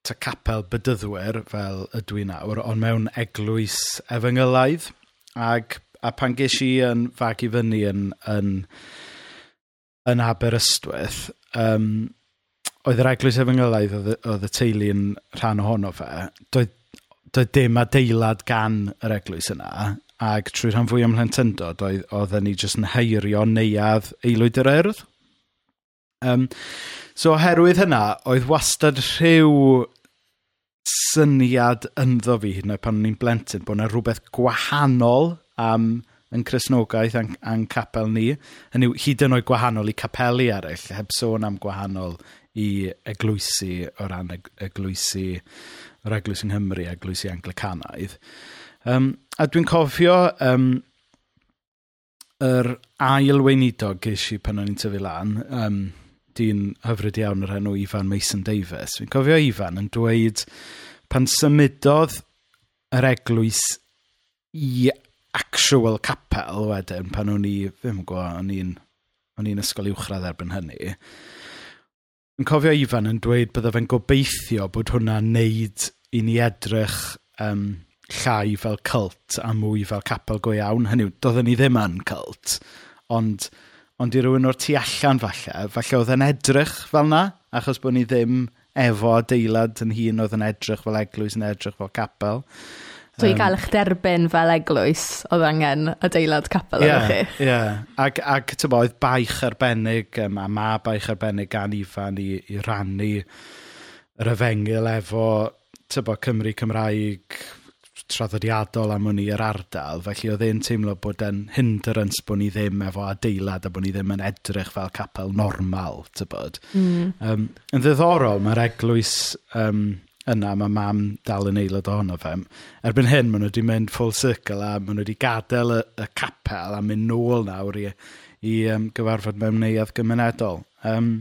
ta capel bydyddwyr fel ydw i nawr, ond mewn eglwys efengylaidd. Ag, a pan ges i yn fag i fyny yn, yn, yn Aberystwyth, um, oedd yr eglwys efengylaidd oedd, oedd y teulu yn rhan ohono fe, doedd doedd dim adeilad gan yr eglwys yna, ac trwy rhan fwy ym oedd, oedden ni jyst yn heirio neuad aelwyd yr erdd. Um, so oherwydd hynna, oedd wastad rhyw syniad ynddo fi hyn oed pan o'n i'n blentyn bod yna rhywbeth gwahanol am yn Cresnogaeth a'n, an capel ni. Hynny yw, hyd yn oed gwahanol i capelu eraill, heb sôn am gwahanol i eglwysu o ran eglwysu yr Eglwys yng Nghymru, Eglwys i Anglicanaidd. Um, a dwi'n cofio um, yr ail weinidog ges i pan o'n i'n tyfu lan, um, dyn hyfryd iawn yr enw Ifan Mason Davis. Dwi'n cofio Ifan yn dweud pan symudodd yr eglwys i actual capel wedyn pan o'n i, ddim yn gwybod, o'n i'n o'n i'n ysgol uwchradd erbyn hynny. Yn cofio Ifan yn dweud bydda fe'n gobeithio bod hwnna'n neud i ni edrych um, llai fel cult a mwy fel capel go iawn. Hynny yw, doedden ni ddim yn cult, ond, ond i rywun o'r tu allan falle, falle oedd yn edrych fel na, achos bod ni ddim efo adeilad yn hun oedd yn edrych fel eglwys, yn edrych fel capel. So um, i gael eich derbyn fel eglwys, oedd angen adeilad capel yeah, chi. Ie, yeah. ac, ac tybo, oedd baich arbennig, um, a ma baich arbennig gan Ifan i, i rannu yr efengil efo tybo, Cymru Cymraeg traddodiadol am o'n yr ardal, felly oedd e'n teimlo bod e'n hindrance bod ni ddim efo adeilad a bod ni ddim yn edrych fel capel normal, tybod. Mm. Um, yn ddiddorol, mae'r eglwys um, yna, mae mam dal yn aelod ohono fe. Erbyn hyn, maen nhw wedi mynd full circle a maen nhw wedi gadael y, y capel a mynd nôl nawr i, i um, gyfarfod mewn neuadd gymunedol. Um,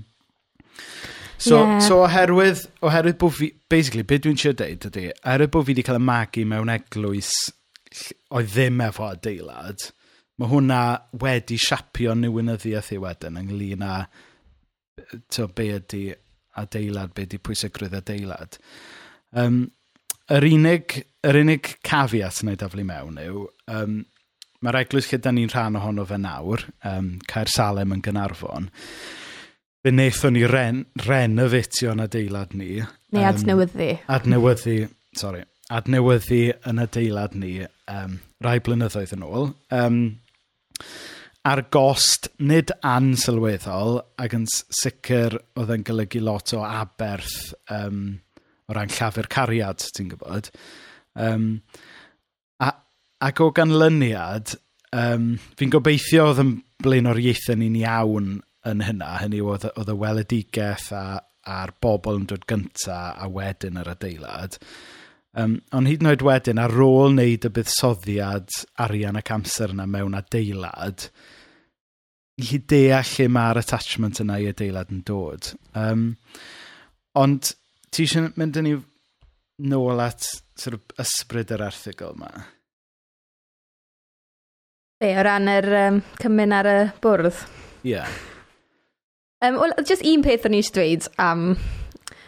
So, yeah. so oherwydd, oherwydd bod fi, basically, beth dwi'n siarad dweud ydy, oherwydd bod fi wedi cael y magu mewn eglwys oedd ddim efo adeilad, mae hwnna wedi siapio newynyddiaeth i wedyn ynglyn â to, be ydy adeilad, be ydy pwysigrwydd adeilad. Um, yr unig, yr unig cafiat yna i daflu mewn yw, um, mae'r eglwys lle da ni'n rhan ohono fe nawr, um, Caer Salem yn Gynarfon, fe wnaethon ni ren, renofitio'n adeilad ni. Neu um, adnewyddu. Adnewyddu, sorry, adnewyddu yn adeilad ni um, rai blynyddoedd yn ôl. Um, ar gost nid ansylweddol ac yn sicr oedd yn golygu lot o aberth um, o ran llafur cariad, ti'n gwybod. Um, a, ac o ganlyniad, um, fi'n gobeithio oedd yn blaen o'r blaenoriaethau ni'n iawn yn hynna, hynny oedd, oedd y weledigaeth a, a'r bobl yn dod gynta a wedyn yr adeilad. Um, ond hyd yn oed wedyn, ar ôl wneud y buddsoddiad arian ac amser yna mewn adeilad, i deall lle mae'r attachment yna i adeilad yn dod. Um, ond ti eisiau mynd yn ni nôl at sort of, ysbryd yr erthigol yma? Be, o ran yr um, cymun ar y bwrdd? Ie. Yeah. Um, Wel, just un peth o'n i eisiau dweud am... Um,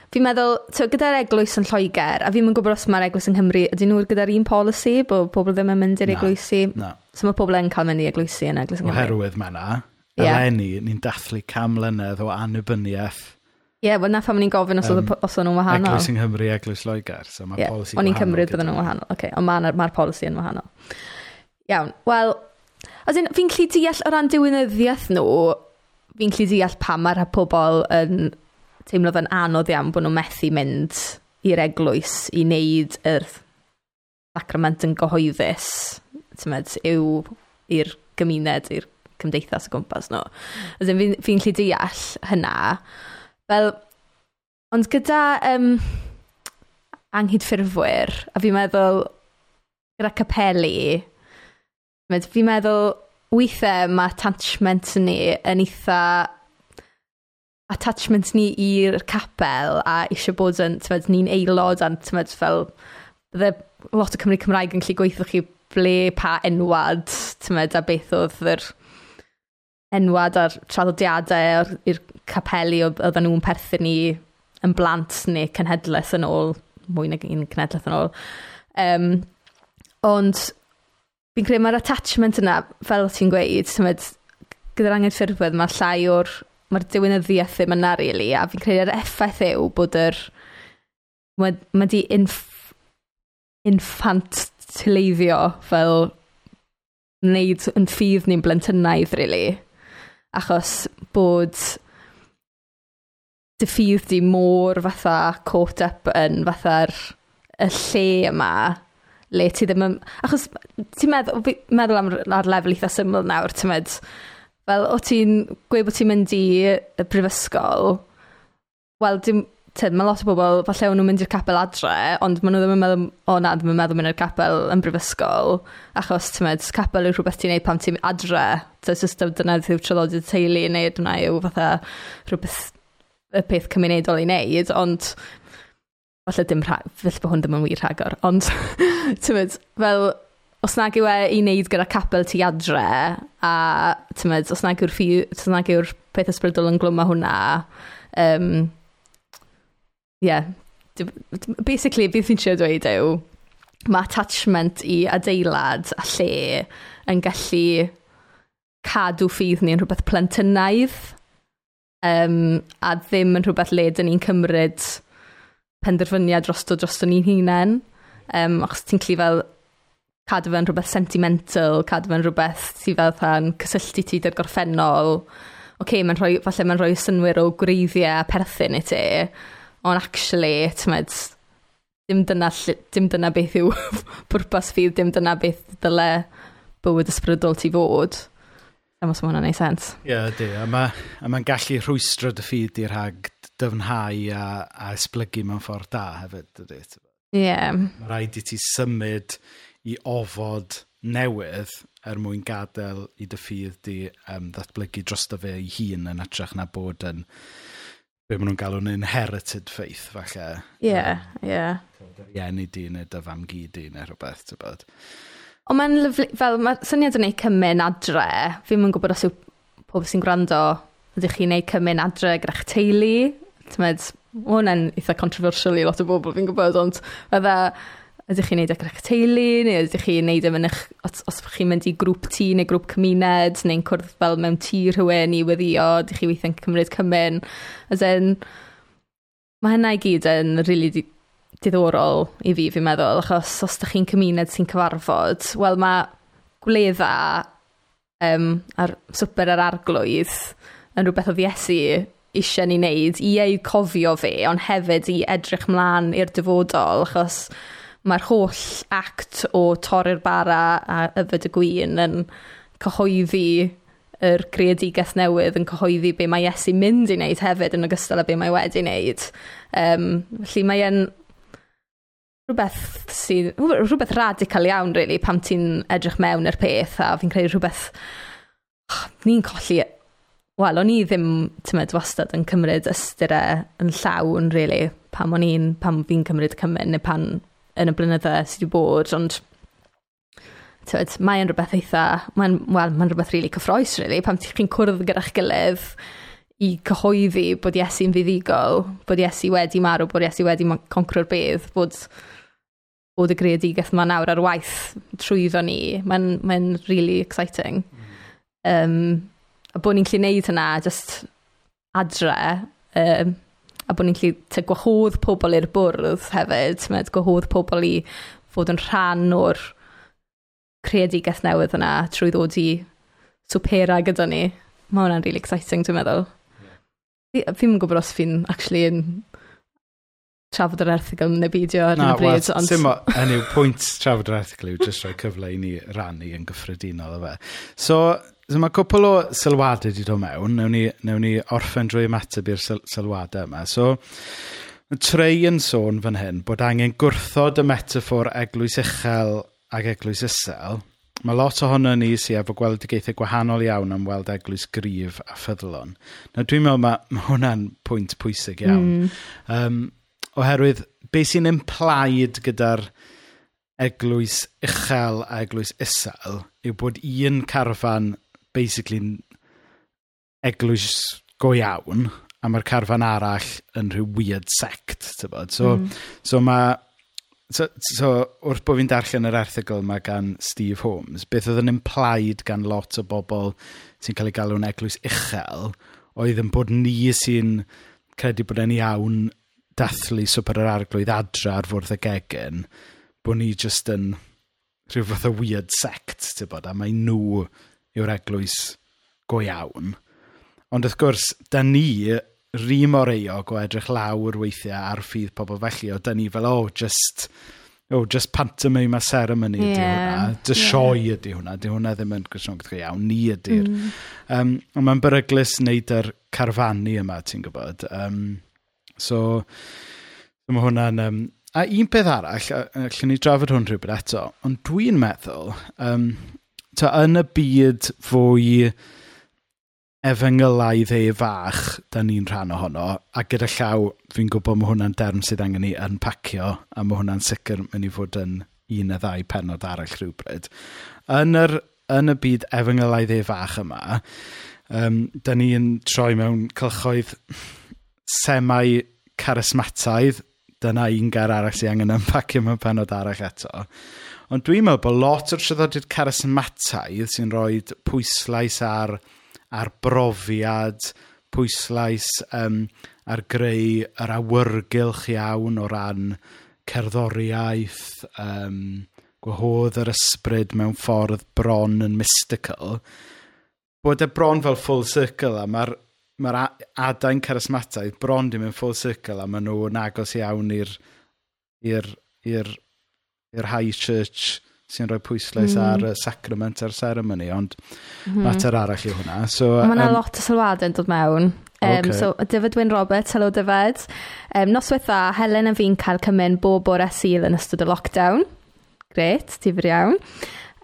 fi'n meddwl, so, gyda'r eglwys yn Lloegr, a fi'n mynd gwybod os mae'r eglwys yng Nghymru, ydyn nhw'n gyda'r un polisi, bod pobl ddim yn mynd i'r eglwysi? Na. So mae pobl yn cael mynd i eglwysi yn eglwys yng Nghymru. Oherwydd mae yna, yeah. eleni, ni'n dathlu cam mlynedd o annibyniaeth. Ie, yeah, wel na pham ni'n gofyn os, um, os nhw'n wahanol. Eglwys yng Nghymru, eglwys Lloegr, so mae yeah. polisi wahanol. O'n i'n cymryd bydden nhw'n wahanol, okay. ond mae'r ma polisi yn wahanol. Iawn, wel, fi'n lli deall o ran diwynyddiaeth nhw, fi'n gallu deall pam mae'r pobl yn teimlo fe'n anodd iawn bod nhw'n methu mynd i'r eglwys i wneud yr sacrament yn gyhoeddus tymed, yw i'r gymuned, i'r cymdeithas o gwmpas nhw. No. Fi'n fi gallu deall hynna. Fel, ond gyda um, anghydffurfwyr, a fi'n meddwl, gyda capeli, fi'n meddwl, weithiau mae attachment ni yn eitha attachment ni i'r capel a eisiau bod yn, tyfed, ni'n aelod a'n, tyfed, fel, bydde lot o Cymru Cymraeg yn gallu gweithio chi ble pa enwad, tyfed, a beth oedd yr enwad a'r traddodiadau i'r capeli oedden nhw'n perthyn ni yn blant neu cenhedlaeth yn ôl, mwy nag un cenhedlaeth yn ôl. Um, ond fi'n credu mae'r attachment yna, fel ti'n gweud, tymod, gyda'r angen ffurfwedd, mae llai o'r, mae'r diwynyddiaeth ddim yna, really, a fi'n credu'r effaith yw bod yr, mae, mae di inf, infant fel wneud yn ffydd ni'n blentynaidd, really. Achos bod dy ffydd di môr fatha caught up yn fatha'r y lle yma le ti ddim yn... Achos ti'n meddwl, meddwl am ar lefel eitha syml nawr, ti'n meddwl, fel o ti'n gweud bod ti'n mynd i y brifysgol, wel, dim, tyd, mae lot o bobl, falle o'n nhw'n mynd i'r capel adre, ond maen nhw ddim yn meddwl, o na, ddim yn meddwl mynd i'r capel yn brifysgol, achos, ti'n meddwl, capel yw rhywbeth ti'n neud pam ti'n adre, ti'n system dyna yw trylodau teulu, neu dyna yw fatha rhywbeth y peth cymunedol i wneud, ond falle dim rha... Felly bod hwn ddim yn wir rhagor, ond ti'n tymod, fel, os nag yw e i wneud gyda capel ti adre, a tymod, os nag yw'r os nag yw'r peth ysbrydol yn glwm hwnna, um, yeah, basically, beth fi'n siarad dweud yw, mae attachment i adeilad a lle yn gallu cadw ffydd ni'n rhywbeth plentynaidd um, a ddim yn rhywbeth le dyn ni'n cymryd penderfyniad drosto drosto ni'n hunain. Um, achos ti'n cli fel cadw fe'n rhywbeth sentimental, cadw fe'n rhywbeth sydd fel rhan cysylltu ti dy'r gorffennol. Oce, okay, mae'n rhoi, falle mae'n rhoi synwyr o gwreiddiau perthyn i ti, ond actually, tymod, dim dyna, dim dyna beth yw pwrpas fydd, dim dyna beth dyle bywyd ysbrydol ti fod. Am os mae hwnna'n neud sens. Ie, yeah, di. A mae'n ma gallu rhwystro dy ffyd i'r rhag dyfnhau a, a esblygu mewn ffordd da hefyd, dydy. Ie. Yeah. Mae rhaid i ti symud i ofod newydd er mwyn gadael i dy ffydd di um, ddatblygu dros dy fe ei hun yn atrach na bod yn be maen nhw'n galw'n inherited faith, falle. Ie, yeah, ie. Yeah. Ieni di neu dy fam gyd di neu rhywbeth, ti'n bod. Ond mae'n lyflu, fel mae syniad yn neud cymyn adre, fi'n mynd gwybod os yw pob sy'n gwrando, ydych chi'n neud cymyn adre gyda'ch teulu, Tymed, mae hwnna'n eitha controversial i lot o bobl fi'n gwybod, ond fydda, ydych chi'n neud ac teulu, neu ydych chi'n neud e ym eich, os, os chi'n mynd i grŵp tŷ neu grŵp cymuned, neu'n cwrdd fel mewn tŷ rhywun i weddio, ydych chi weithio'n cymryd cymyn. As in, mae hynna i gyd yn rili really diddorol i fi, fi'n meddwl, achos os ydych chi'n cymuned sy'n cyfarfod, wel mae gwledda um, ar swper ar arglwydd yn rhywbeth o ddiesu eisiau ni wneud i ei cofio fi, ond hefyd i edrych mlaen i'r dyfodol, achos mae'r holl act o torri'r bara a yfed y gwyn yn cyhoeddi yr greadigaeth newydd yn cyhoeddi be mae Iesu mynd i wneud hefyd yn ogystal â be mae wedi wneud. Um, felly mae e'n rhywbeth, sydd, rhywbeth radical iawn, really, pam ti'n edrych mewn i'r peth a fi'n credu rhywbeth... Oh, ni'n colli wel, o'n i ddim, tymed, wastad yn cymryd ystyrau yn llawn, really, pam o'n i'n, pam fi'n cymryd cymryd, neu pan yn y blynyddoedd sydd wedi bod, ond tywed, mae'n rhywbeth eitha, mae'n well, mae rhywbeth rili really cyffroes, really, pam ti'n cwrdd gyda'ch gilydd i cyhoeddi bod Iesu'n fuddigol, bod Iesu wedi marw, bod Iesu wedi concro'r bedd, bod, bod y greadigaeth yma nawr ar waith trwyddo ni. Mae'n mae really exciting. Mm. Um, A bod ni'n gallu wneud hynna just adre, um, a bod ni'n gallu te gwahodd pobl i'r bwrdd hefyd, timod, gwahodd pobl i fod yn rhan o'r creadigaeth newydd yna trwy ddod i swpera gyda ni. Mae hwnna'n really exciting, dwi'n meddwl. Yeah. Fi'n gwybod os fi'n actually yn trafod yr erthigol neu beidio ar hyn o bryd. Well, ond... Dim o, hynny yw, pwynt trafod yr erthigol yw jyst rhoi cyfle i ni rannu yn gyffredinol o fe. So, So mae cwpl o sylwadau wedi dod mewn. Newn ni, newn ni orffen drwy ymateb i'r syl sylwadau yma. So, mae Trey yn sôn fan hyn bod angen gwrthod y metafor eglwys uchel ac eglwys isel. Mae lot ohono ni sy'n efo gweldigaethau gwahanol iawn am weld eglwys grif a ffyddlon. Na dwi'n meddwl mae, mae hwnna'n pwynt pwysig iawn. Mm. Um, oherwydd, be sy'n implaid gyda'r eglwys uchel a eglwys isel yw bod un carfan basically eglwys go iawn, a mae'r carfan arall yn rhyw weird sect, tybod. So, mm. so mae... So, so, wrth bod fi'n darllen yr erthigol yma gan Steve Holmes, beth oedd yn implied gan lot o bobl sy'n cael ei galw'n eglwys uchel, oedd yn bod ni sy'n credu bod e'n iawn dathlu swper yr arglwydd adra ar fwrdd y gegin, bod ni just yn rhyw fath o weird sect, ti'n bod, a mae nhw yw'r eglwys go iawn. Ond wrth gwrs, da ni rhi moreiog o edrych lawr weithiau ar ffydd pobl felly, o da ni fel, o, oh, just, oh, just pantomime a ceremony yeah. ydy hwnna, dy yeah. sioi ydy hwnna, dy hwnna ddim yn gwrs go iawn, ni ydy'r. Mm. Um, ond mae'n beryglus wneud yr carfannu yma, ti'n gwybod. Um, so, mae hwnna'n... Um, a un peth arall, allwn ni drafod hwn rhywbeth eto, ond dwi'n meddwl, um, ta, yn y byd fwy efengylaidd e fach, da ni'n rhan ohono, a gyda llaw, fi'n gwybod mae hwnna'n derm sydd angen ni yn pacio, a mae hwnna'n sicr mynd i fod yn un a ddau penod arall rhywbryd. Yn, yr, yn y byd efengylaidd e fach yma, um, da ni'n troi mewn cylchoedd semau charismataidd, dyna un gar arall sy'n angen ympacio mewn penod arall eto. Ond dwi'n meddwl bod lot o'r traddodiad charismataidd sy'n rhoi pwyslais ar, ar brofiad, pwyslais um, ar greu yr awyrgylch iawn o ran cerddoriaeth, um, gwahodd yr ysbryd mewn ffordd bron yn mystical, bod y bron fel full circle a mae'r mae'r adain charismataidd bron dim yn full circle a maen nhw'n agos iawn i'r i'r high church sy'n rhoi pwyslais mm. ar y sacrament a'r ceremony, ond mm. mater arall i hwnna. So, Mae yna um, lot o sylwadau yn dod mewn. Um, okay. So, Dyfod Wyn Roberts, hello Dyfod. Um, noswaith dda, Helen a fi'n cael cymryd bob o'r asil yn ystod y lockdown. Gret, difyr iawn.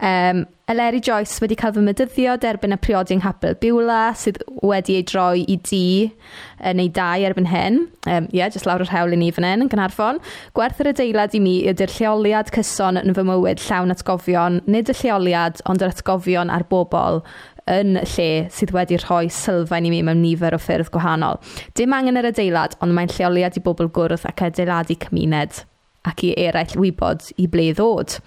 Um, Eleri Joyce wedi cael fy mydyddio derbyn y priodi yng Nghapel Biwla sydd wedi ei droi i di yn ei dau erbyn hyn. Um yeah jyst lawr yr hewl i ni fan hyn yn Gaernarfon. Gwerth yr adeilad i mi ydy'r lleoliad cyson yn fy mywyd llawn atgofion, nid y lleoliad, ond yr atgofion a'r bobl yn lle sydd wedi rhoi sylfaen i mi mewn nifer o ffyrdd gwahanol. Dim angen yr adeilad, ond mae'n lleoliad i bobl gwrdd ac adeiladu cymuned ac i eraill wybod i ble ddod.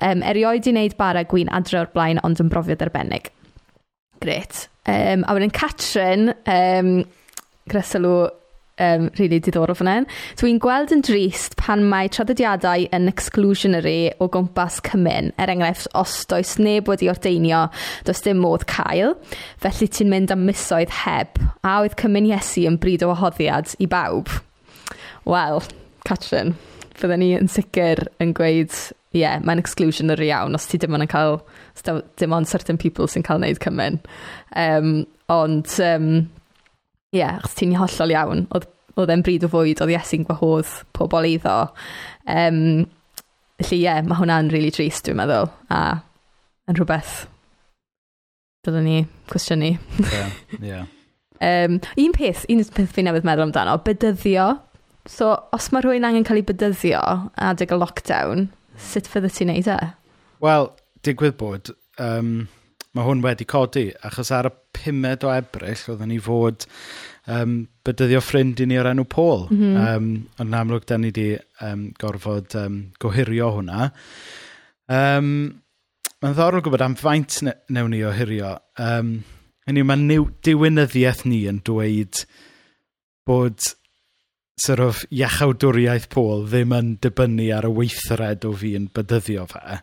Um, erioed i wneud bara gwyn adre o'r blaen, ond yn brofiad arbennig. Gret. Um, a wedyn Catrin, um, greselw um, really diddorol fan hyn. Dwi'n gweld yn drist pan mae traddodiadau yn exclusionary o gwmpas cymyn. Er enghraifft, os does neb wedi ordeinio, does dim modd cael. Felly ti'n mynd am misoedd heb. A oedd cymyn Iesu yn bryd o wahoddiad i bawb. Wel, Catrin, fydden ni yn sicr yn gweud ie, yeah, mae'n exclusionary iawn os ti dim ond yn cael, dim ond certain people sy'n cael wneud cymyn. Um, ond, um, ie, yeah, achos ti'n hollol iawn, oedd, oedd e'n bryd o fwyd, oedd Iesu'n gwahodd pobl iddo. Um, felly, ie, yeah, mae hwnna'n really trist, dwi'n meddwl, a yn rhywbeth dylwn ni cwestiynu. Ie, yeah, yeah. um, un peth, un peth fi'n newydd meddwl amdano, bydyddio. So, os mae rhywun angen cael ei bydyddio adeg y lockdown, Sut fyddet ti'n neud e? Wel, digwydd bod, um, mae hwn wedi codi, achos ar y pumed o ebryll, oedden ni fod um, bydyddio ffrind i ni o'r enw Paul. Mm -hmm. um, ond yn amlwg, da ni wedi um, gorfod um, gohirio hwnna. Um, Mae'n ddorol gwybod am faint ne newn ni ohirio. hirio. Um, Hynny, mae diwynyddiaeth ni yn dweud bod sort of iachawdwriaeth Paul ddim yn dibynnu ar y weithred o fi'n bydyddio fe.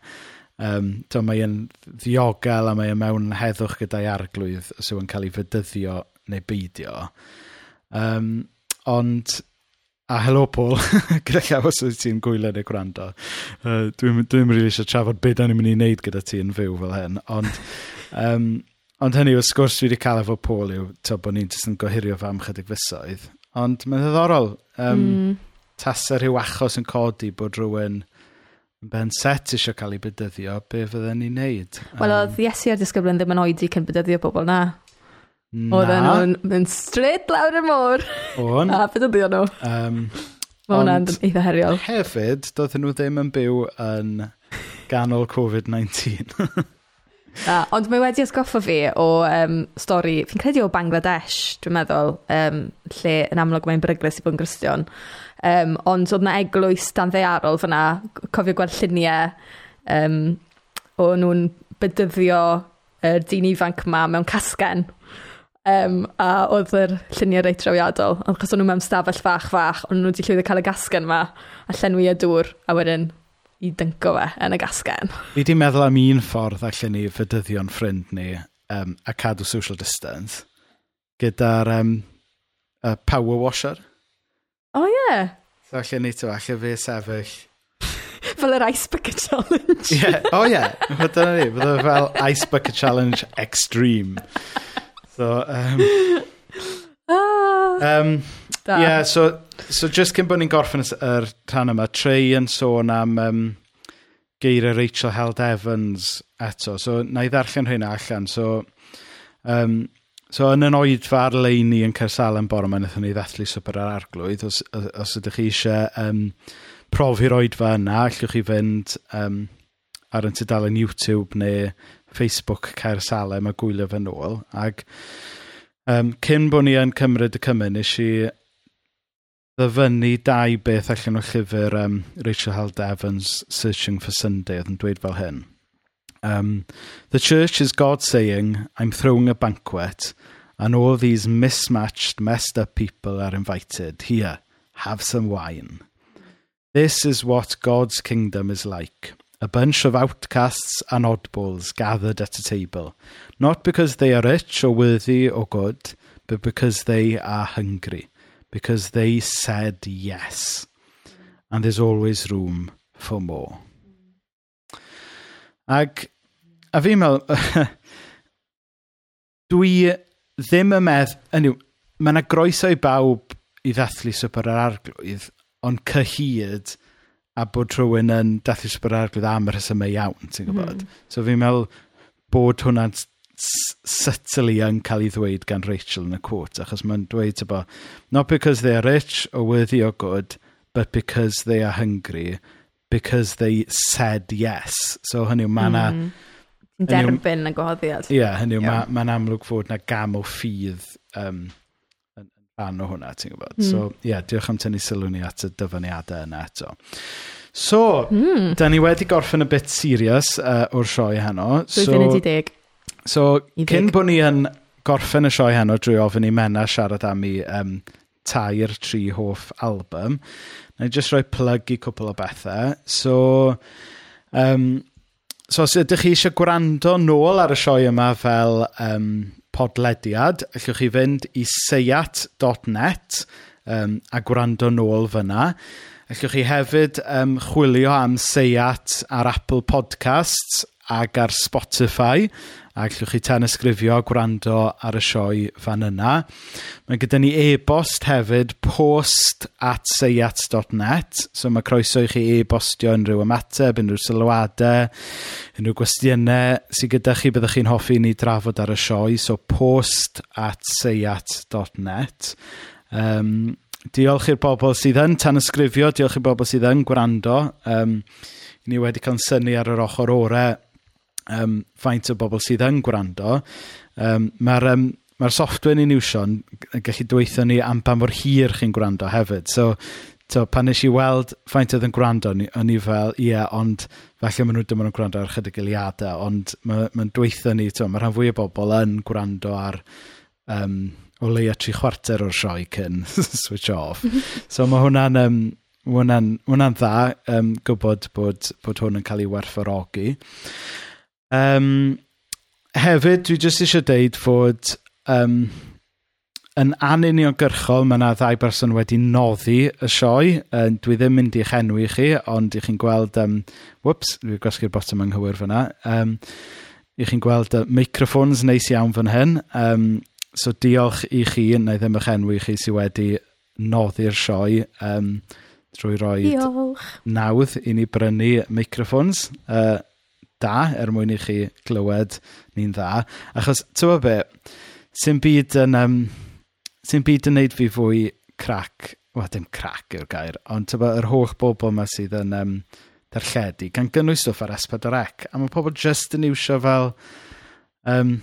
Um, to, mae yn ddiogel a mae yn mewn heddwch gyda'i arglwydd sy'n cael ei fydyddio neu beidio. Um, ond, a helo Paul, gyda llaw os wyt ti'n gwylio neu gwrando. Uh, Dwi'n dwi, rili really eisiau trafod beth da ni'n mynd i wneud gyda ti yn fyw fel hyn. Ond, um, ond hynny, wrth gwrs, dwi wedi cael efo Paul yw, to, bod ni'n just yn gohirio fe am chydig fysoedd. Ond mae'n ddiddorol. Um, mm. Tasa rhyw achos yn codi bod rhywun ben set eisiau cael ei bydyddio, be fydden ni'n neud? Wel, um, oedd Iesu a'r disgyblion ddim yn oedi cyn bydyddio pobl na. Na. Oedden nhw'n mynd straight lawr y môr. O'n. a bydyddio nhw. Um, Mae hwnna'n eitha heriol. Hefyd, doedd nhw ddim yn byw yn ganol COVID-19. Na, ond mae wedi ysgoffa fi o um, stori, fi'n credu o Bangladesh, dwi'n meddwl, um, lle yn amlwg mae'n bryglis i bod yn gristion. Um, ond oedd na eglwys dan ddearol fyna, cofio gweld lluniau um, o nhw'n bydyddio y er dyn ifanc ma mewn casgen. Um, a oedd yr lluniau reit trawiadol, ond chos o'n nhw mewn stafell fach fach, ond nhw wedi llwyddo cael y gasgen yma, a llenwi y dŵr, a wedyn i dynco fe yn y gasgen. Fi di meddwl am un ffordd allan ni fydyddion ffrind ni um, a cadw social distance gyda'r um, uh, power washer. O oh, ie. Yeah. So allan ni to, allan fi sefyll. fel yr Ice Bucket Challenge. yeah. O oh, ie, yeah. dyna ni. Fydde fel Ice Bucket Challenge Extreme. So, um, um, Da. Ie, yeah, so, so just cyn bod ni'n gorffen yr rhan yma, Trey yn sôn am um, geiriau Rachel Held Evans eto. So, na i ddarllen hynna allan. So, um, so yn yn oedfa ar-leini yn Cersal yn bore, mae wnaethon ni ddathlu swper ar arglwydd. Os, os, ydych chi eisiau um, profi'r oedfa yna, allwch chi fynd um, ar yn tudalen YouTube neu Facebook Cair Salem a gwylio fy nôl. Ac um, cyn bod ni yn cymryd y cymryd, nes i ddyfynnu dau beth allan o llyfr um, Rachel Held Evans, Searching for Sunday, oedd yn dweud fel hyn. Um, the church is God saying, I'm throwing a banquet, and all these mismatched, messed up people are invited. Here, have some wine. This is what God's kingdom is like a bunch of outcasts and oddballs gathered at a table, not because they are rich or worthy or good, but because they are hungry because they said yes. And there's always room for more. Ag, a fi'n meddwl, dwi ddim yn medd, hynny, mae yna groeso i bawb i ddathlu swper yr arglwydd, ond cyhyd a bod rhywun yn dathlu swper yr arglwydd am y rhesymau iawn, ti'n gwybod? Mm. So fi'n meddwl bod hwnna'n subtly yn cael ei ddweud gan Rachel yn y cwt, achos mae'n dweud bo, not because they are rich or worthy or good, but because they are hungry, because they said yes. So hynny yw, mae yna... Mm. Derbyn y gwahoddiad. Ie, yeah, hynny yw, yeah. mae'n ma, amlwg fod na gam o ffydd um, yn rhan o hwnna, ti'n gwybod. Mm. So, ie, yeah, diolch am tynnu sylw ni at y dyfyniadau yna eto. So, mm. da ni wedi gorffen y bit serious uh, o'r sioe heno. Dwi'n so, wedi deg. So, cyn bod ni yn gorffen y sioe heno drwy ofyn i Mena siarad am i um, tair tri hoff album, na i jyst rhoi plug i cwpl o bethau. So, um, so os ydych chi eisiau gwrando nôl ar y sioe yma fel um, podlediad, allwch chi fynd i seiat.net um, a gwrando nôl fyna. Allwch chi hefyd um, chwilio am Seiat ar Apple Podcasts ac ar Spotify a gallwch chi tan ysgrifio gwrando ar y sioe fan yna. Mae gyda ni e-bost hefyd post at seiat.net so mae croeso i chi e-bostio unrhyw ymateb, unrhyw sylwadau, unrhyw gwestiynau sydd gyda chi byddwch chi'n hoffi ni drafod ar y sioe so post at seiat.net um, Diolch i'r bobl sydd yn tan ysgrifio, diolch i'r bobl sydd yn gwrando. Um, ni wedi cael syni ar yr ochr orau um, faint o bobl sydd yn gwrando, um, mae'r um, mae software ni'n iwsio yn gallu dweithio ni am pa mor hir chi'n gwrando hefyd. So, to, pan nes i weld faint oedd yn gwrando, o'n i fel, ie, yeah, ond falle maen nhw dim yn gwrando ar chydig eiliadau, ond mae'n ma, dweithio ni, to, mae rhan fwy o bobl yn gwrando ar um, o leia tri chwarter o'r sioe cyn switch off. so mae hwnna'n um, hwnna, hwnna dda um, gwybod bod, bod hwn yn cael ei werthfawrogi. Um, hefyd, dwi jyst eisiau deud fod um, yn anuniongyrchol, mae yna ddau berson wedi noddi y sioe. Um, dwi ddim mynd i'ch enwi chi, ond i chi'n gweld... Um, whoops, dwi'n gwasgu'r bottom anghywir fyna. Um, I chi'n gweld uh, microfons neis iawn fan hyn. Um, so diolch i chi, neu ddim eich enwi chi sydd wedi noddi'r sioe um, drwy roi nawdd i ni brynu microfons. Uh, da, er mwyn i chi glywed ni'n dda. Achos, tywa be, sy'n byd yn... Um, sy'n byd yn neud fi fwy crac, wel dim crac yw'r gair, ond tyfa yr holl bobl yma sydd yn um, darlledu, gan gynnwys stwff ar S4C, a mae pobl just yn iwsio fel, um,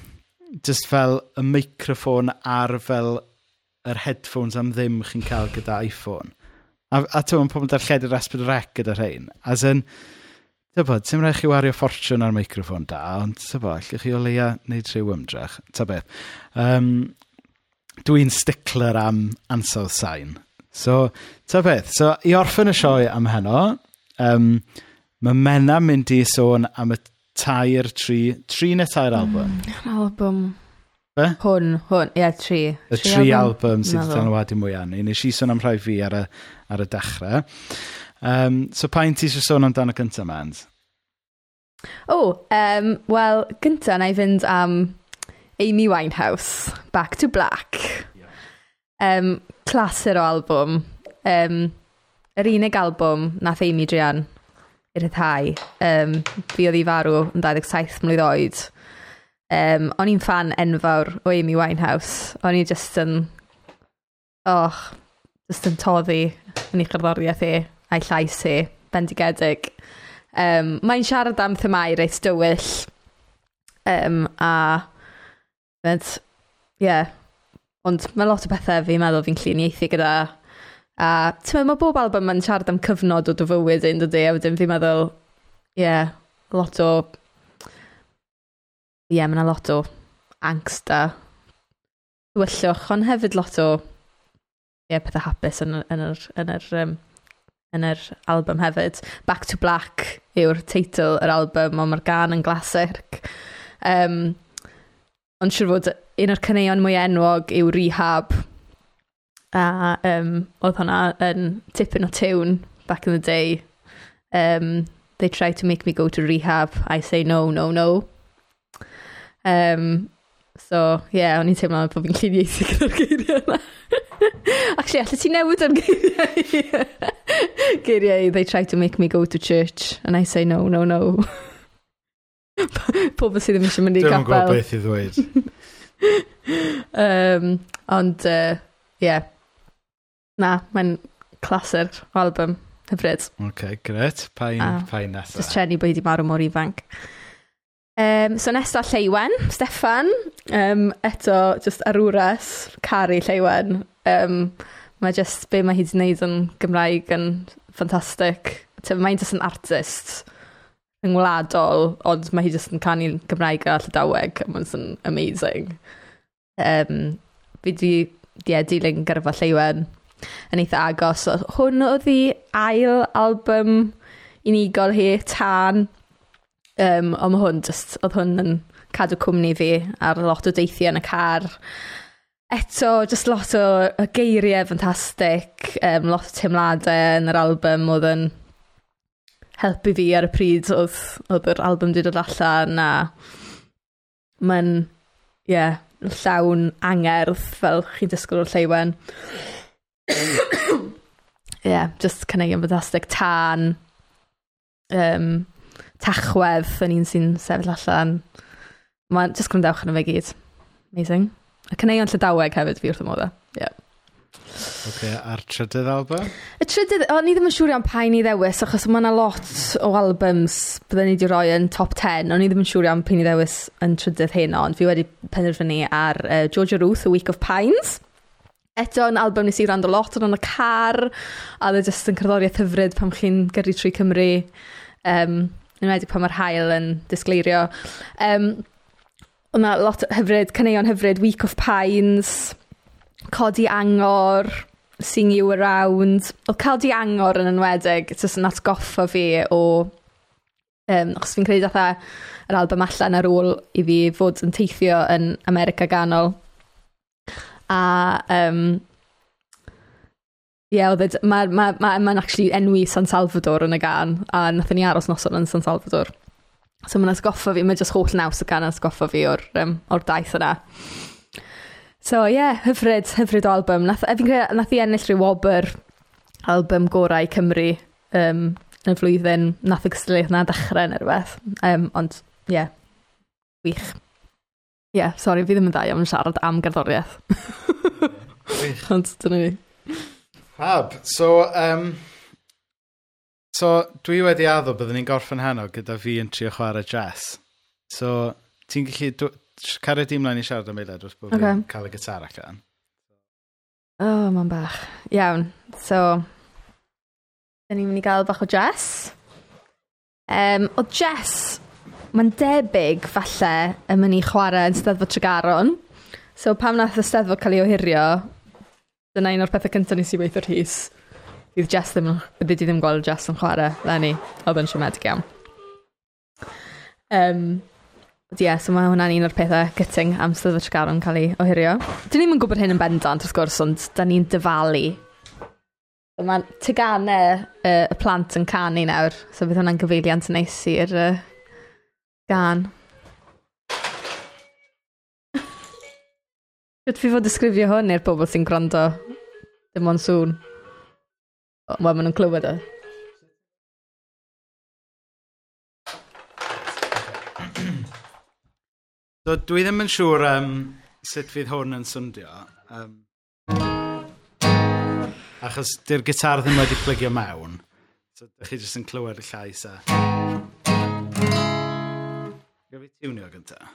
just fel y microffon ar fel yr headphones am ddim chi'n cael gyda iPhone. A, a ti'n pobl darlledu'r S4C gyda rhain. As yn, Tybod, sy'n rhaid chi wario ffortiwn ar microffon da, ond tybod, allwch chi o leia wneud rhyw ymdrech. Ta beth. Um, Dwi'n stickler am ansawdd sain. So, ta beth. So, i orffen y sioe am heno, um, mae Mena mynd i sôn am y tair tri, tri neu tair mm, album? Mm, album. Be? Hwn, hwn, ie, yeah, tri. Y tri, tri album, album sydd wedi dan wadu mwy anu. Nes i sôn am rhai fi ar y, ar y dechrau. Um, so pa'n ti eisiau sôn amdano cyntaf, Mans? O, oh, um, wel, gyntaf na i fynd am Amy Winehouse, Back to Black. Um, clasur o albwm. Um, yr unig albwm nath Amy Drian i rhyddhau. Um, fi oedd i farw yn 27 mlynedd oed. Um, o'n i'n fan enfawr o Amy Winehouse. O'n i just yn... Och, just yn toddi yn ei cherddoriaeth e a'i llais hi, bendigedig. Um, mae'n siarad am themau reit dywyll. Um, a fed, ie, yeah. ond mae lot o bethau fi'n meddwl fi'n lluniaethu gyda. A ti'n meddwl, mae bob album yn siarad am cyfnod o dy fywyd un dydy a wedyn fi'n meddwl, ie, yeah, lot o ie, yeah, mae yna lot o angst a dwyllwch, ond hefyd lot o ie, yeah, pethau hapus yn, yn yr, yn yr um, yn yr album hefyd. Back to Black yw'r teitl yr album, ond mae'r gan yn glasic. Um, ond siwr fod un o'r cyneuon mwy enwog yw Rehab. A um, oedd hwnna yn tipyn o tiwn back in the day. Um, they try to make me go to rehab. I say no, no, no. Um, So, ie, yeah, o'n i'n teimlo bod fi'n lluniaethu gyda'r geiriau yna. Actually, allai ti newid am geiriau geiriau, they try to make me go to church, and I say no, no, no. Pobl sydd ddim eisiau mynd i gapel. Dwi'n gwybod beth i ddweud. um, ond, ie, uh, yeah. na, mae'n clasur o album hyfryd. OK, gret. Pa un, pa un nesaf? Just trenu bod i wedi marw mor ifanc. Um, so nesaf Lleiwen, Steffan, um, eto just arwras, caru Lleiwen. Um, mae just be mae hi wedi gwneud yn Gymraeg yn ffantastig. Mae'n just yn artist yng ngwladol, ond mae hi just yn canu Gymraeg a Llydaweg, a mae'n amazing. Um, fi di, yeah, dilyn gyrfa Lleiwen yn eitha agos. Hwn oedd hi ail album unigol hi, Tan, Um, ond mae hwn just, oedd hwn yn cadw cwmni fi ar lot o deithiau yn y car. Eto, just lot o o geiriau ffantastig, um, lot o teimladau yn yr album oedd yn helpu fi ar y pryd oedd, oedd yr album wedi dod allan a mae'n, ie, yeah, llawn angerdd fel chi'n disgwyl o'r lleiwen. Ie, yeah, just cynnig yn ffantastig. tan. Um, tachwedd yn un sy'n sefyll allan. Mae'n just gwrandewch yn y fe gyd. Amazing. Y cyneuon Llydaweg hefyd fi wrth y modd. Yeah. Okay, a'r trydydd album? Y trydydd, o, ni ddim yn siŵr iawn pa i ni ddewis, achos mae yna lot o albums byddwn ni wedi rhoi yn top 10, ond ni ddim yn siŵr iawn pa i ni ddewis yn trydydd hyn, ond fi wedi penderfynu ar uh, Georgia Ruth, A Week of Pines. Eto yn album nes i rand o lot, ond yn y car, a dde jyst yn cerddoriaeth hyfryd pam chi'n gyrru trwy Cymru. Um, Yn wedi pan mae'r hael yn disgleirio. Um, Ond mae lot hyfryd, caneuon hyfryd, Week of Pines, Codi Angor, Seeing You Around. Oedd Codi Angor yn enwedig, jyst yn atgoffa fi o... Um, achos fi'n credu atha yr album allan ar ôl i fi fod yn teithio yn America ganol. A um, Ie, yeah, oedd mae'n ma, ma, ma, ma actually enwi San Salvador yn y gan, a nath ni aros noson yn San Salvador. So mae'n asgoffa fi, mae'n just holl naws y gan asgoffa fi o'r, um, or daith yna. So ie, yeah, hyfryd, hyfryd o album. Nath, e, fi'n credu, nath i ennill rhyw wobr album gorau Cymru um, yn y flwyddyn. Nath y gysylltiaeth na dechrau neu rhywbeth. Um, ond ie, yeah, wych. Ie, yeah, sori, fi ddim yn dda iawn yn siarad am gerddoriaeth. Ond dyna ni. Fab. So, um, so dwi wedi addo byddwn ni'n gorffen heno gyda fi yn trio chwarae jazz. So, ti'n gallu... Cario dim mlaen i siarad am eilad wrth bod okay. fi'n cael y gitar allan. oh, ma'n bach. Iawn. So, da ni'n mynd i gael bach o jazz. Um, o jazz, mae'n debyg falle yn mynd i chwarae yn steddfod Tregaron. So, pam nath y steddfod cael ei ohirio, Dyna un o'r pethau cyntaf nes i weithio rhys. Bydd Jess ddim, bydd di ddim gweld Jess yn chwarae, lenni, oedd yn siomedig iawn. Um, Ie, yeah, so mae hwnna'n un o'r pethau gyting amser y Tregaron cael ei ohirio. Dyn ni'n gwybod hyn yn bendant, wrth gwrs, ond da ni'n dyfalu. Mae teganau uh, y plant yn canu nawr, so bydd hwnna'n gyfeiliant neis i'r uh, gan. Beth fi fod disgrifio hwn i'r bobl sy'n gwrando? Dim ond sŵn. Wel, maen nhw'n clywed o. So, dwi ddim yn siŵr um, sut fydd hwn yn swndio. Um, achos di'r gitar ddim wedi plygio mewn. So, ydych chi jyst yn clywed y llais a... Gaf i tiwnio gyntaf.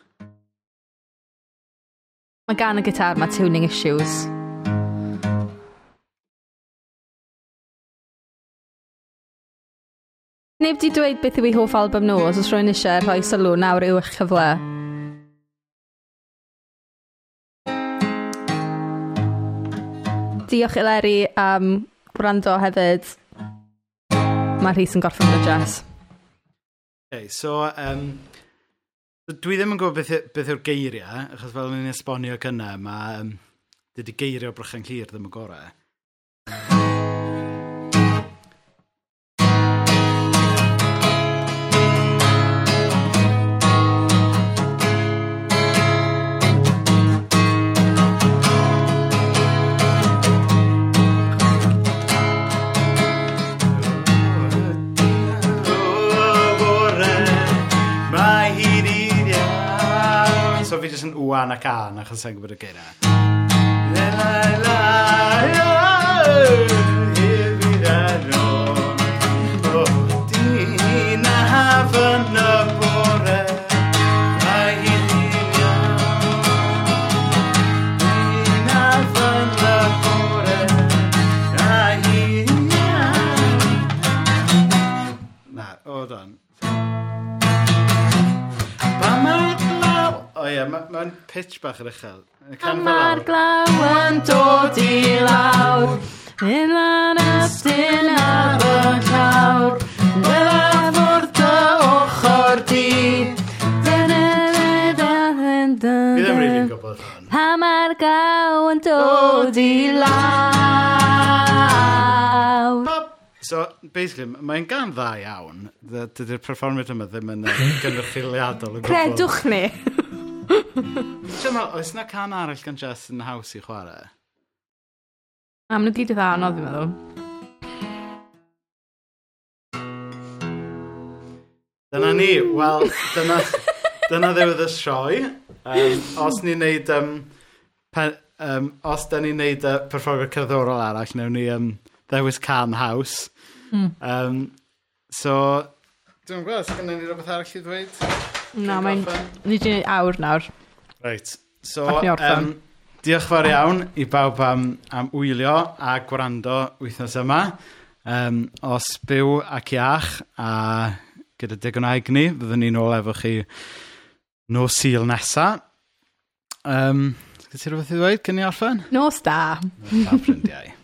Mae gan y gitar mae tuning issues. Neb di dweud beth yw ei hoff album nhw os oes rwy'n eisiau rhoi sylw nawr yw eich cyfle. Diolch Ileri am gwrando hefyd. Mae Rhys yn gorffen y jazz. Okay, so um, Dwi ddim yn gwybod beth, beth yw'r geiriau, achos fel ni'n esbonio cynna, mae um, dydy geirio brychan clir ddim yn gorau. Iwan ac An, achos sa'n gwybod y geira. La la la la, pitch bach yr uchel. A mae'r glaw yn dod i lawr, yn lan ystyn ar y llawr, dyla fwrdd dy ochr di. Fi ddim rili'n gwybod hwn. Pa mae'r gaw yn dod i lawr. So, basically, mae'n gan dda iawn, dydy'r performiad yma ddim yn gynnyrchiliadol. Credwch ni. Siama, oes na can arall gan Jess yn haws i chwarae? Am nhw gyd i dda, anodd fi'n meddwl. Dyna ni, wel, dyna, dyna ddiwedd y sioe. Um, os ni'n neud, um, pen, um, os da ni'n neud uh, perfformio cerddorol arall, newn ni um, ddewis can haws. Mm. Um, so, dwi'n gwybod, os gynnu ni rhywbeth arall i ddweud? Na, mae'n... Nid i'n awr nawr. Reit. So, um, diolch fawr iawn i bawb am, am wylio a gwrando wythnos yma. Um, os byw ac iach a gyda digon aeg ni, byddwn ni'n ôl efo chi no sil nesa. Um, Gwyt ti rhywbeth i ddweud cyn i orffen? Nos da. Nos da, ffrindiau.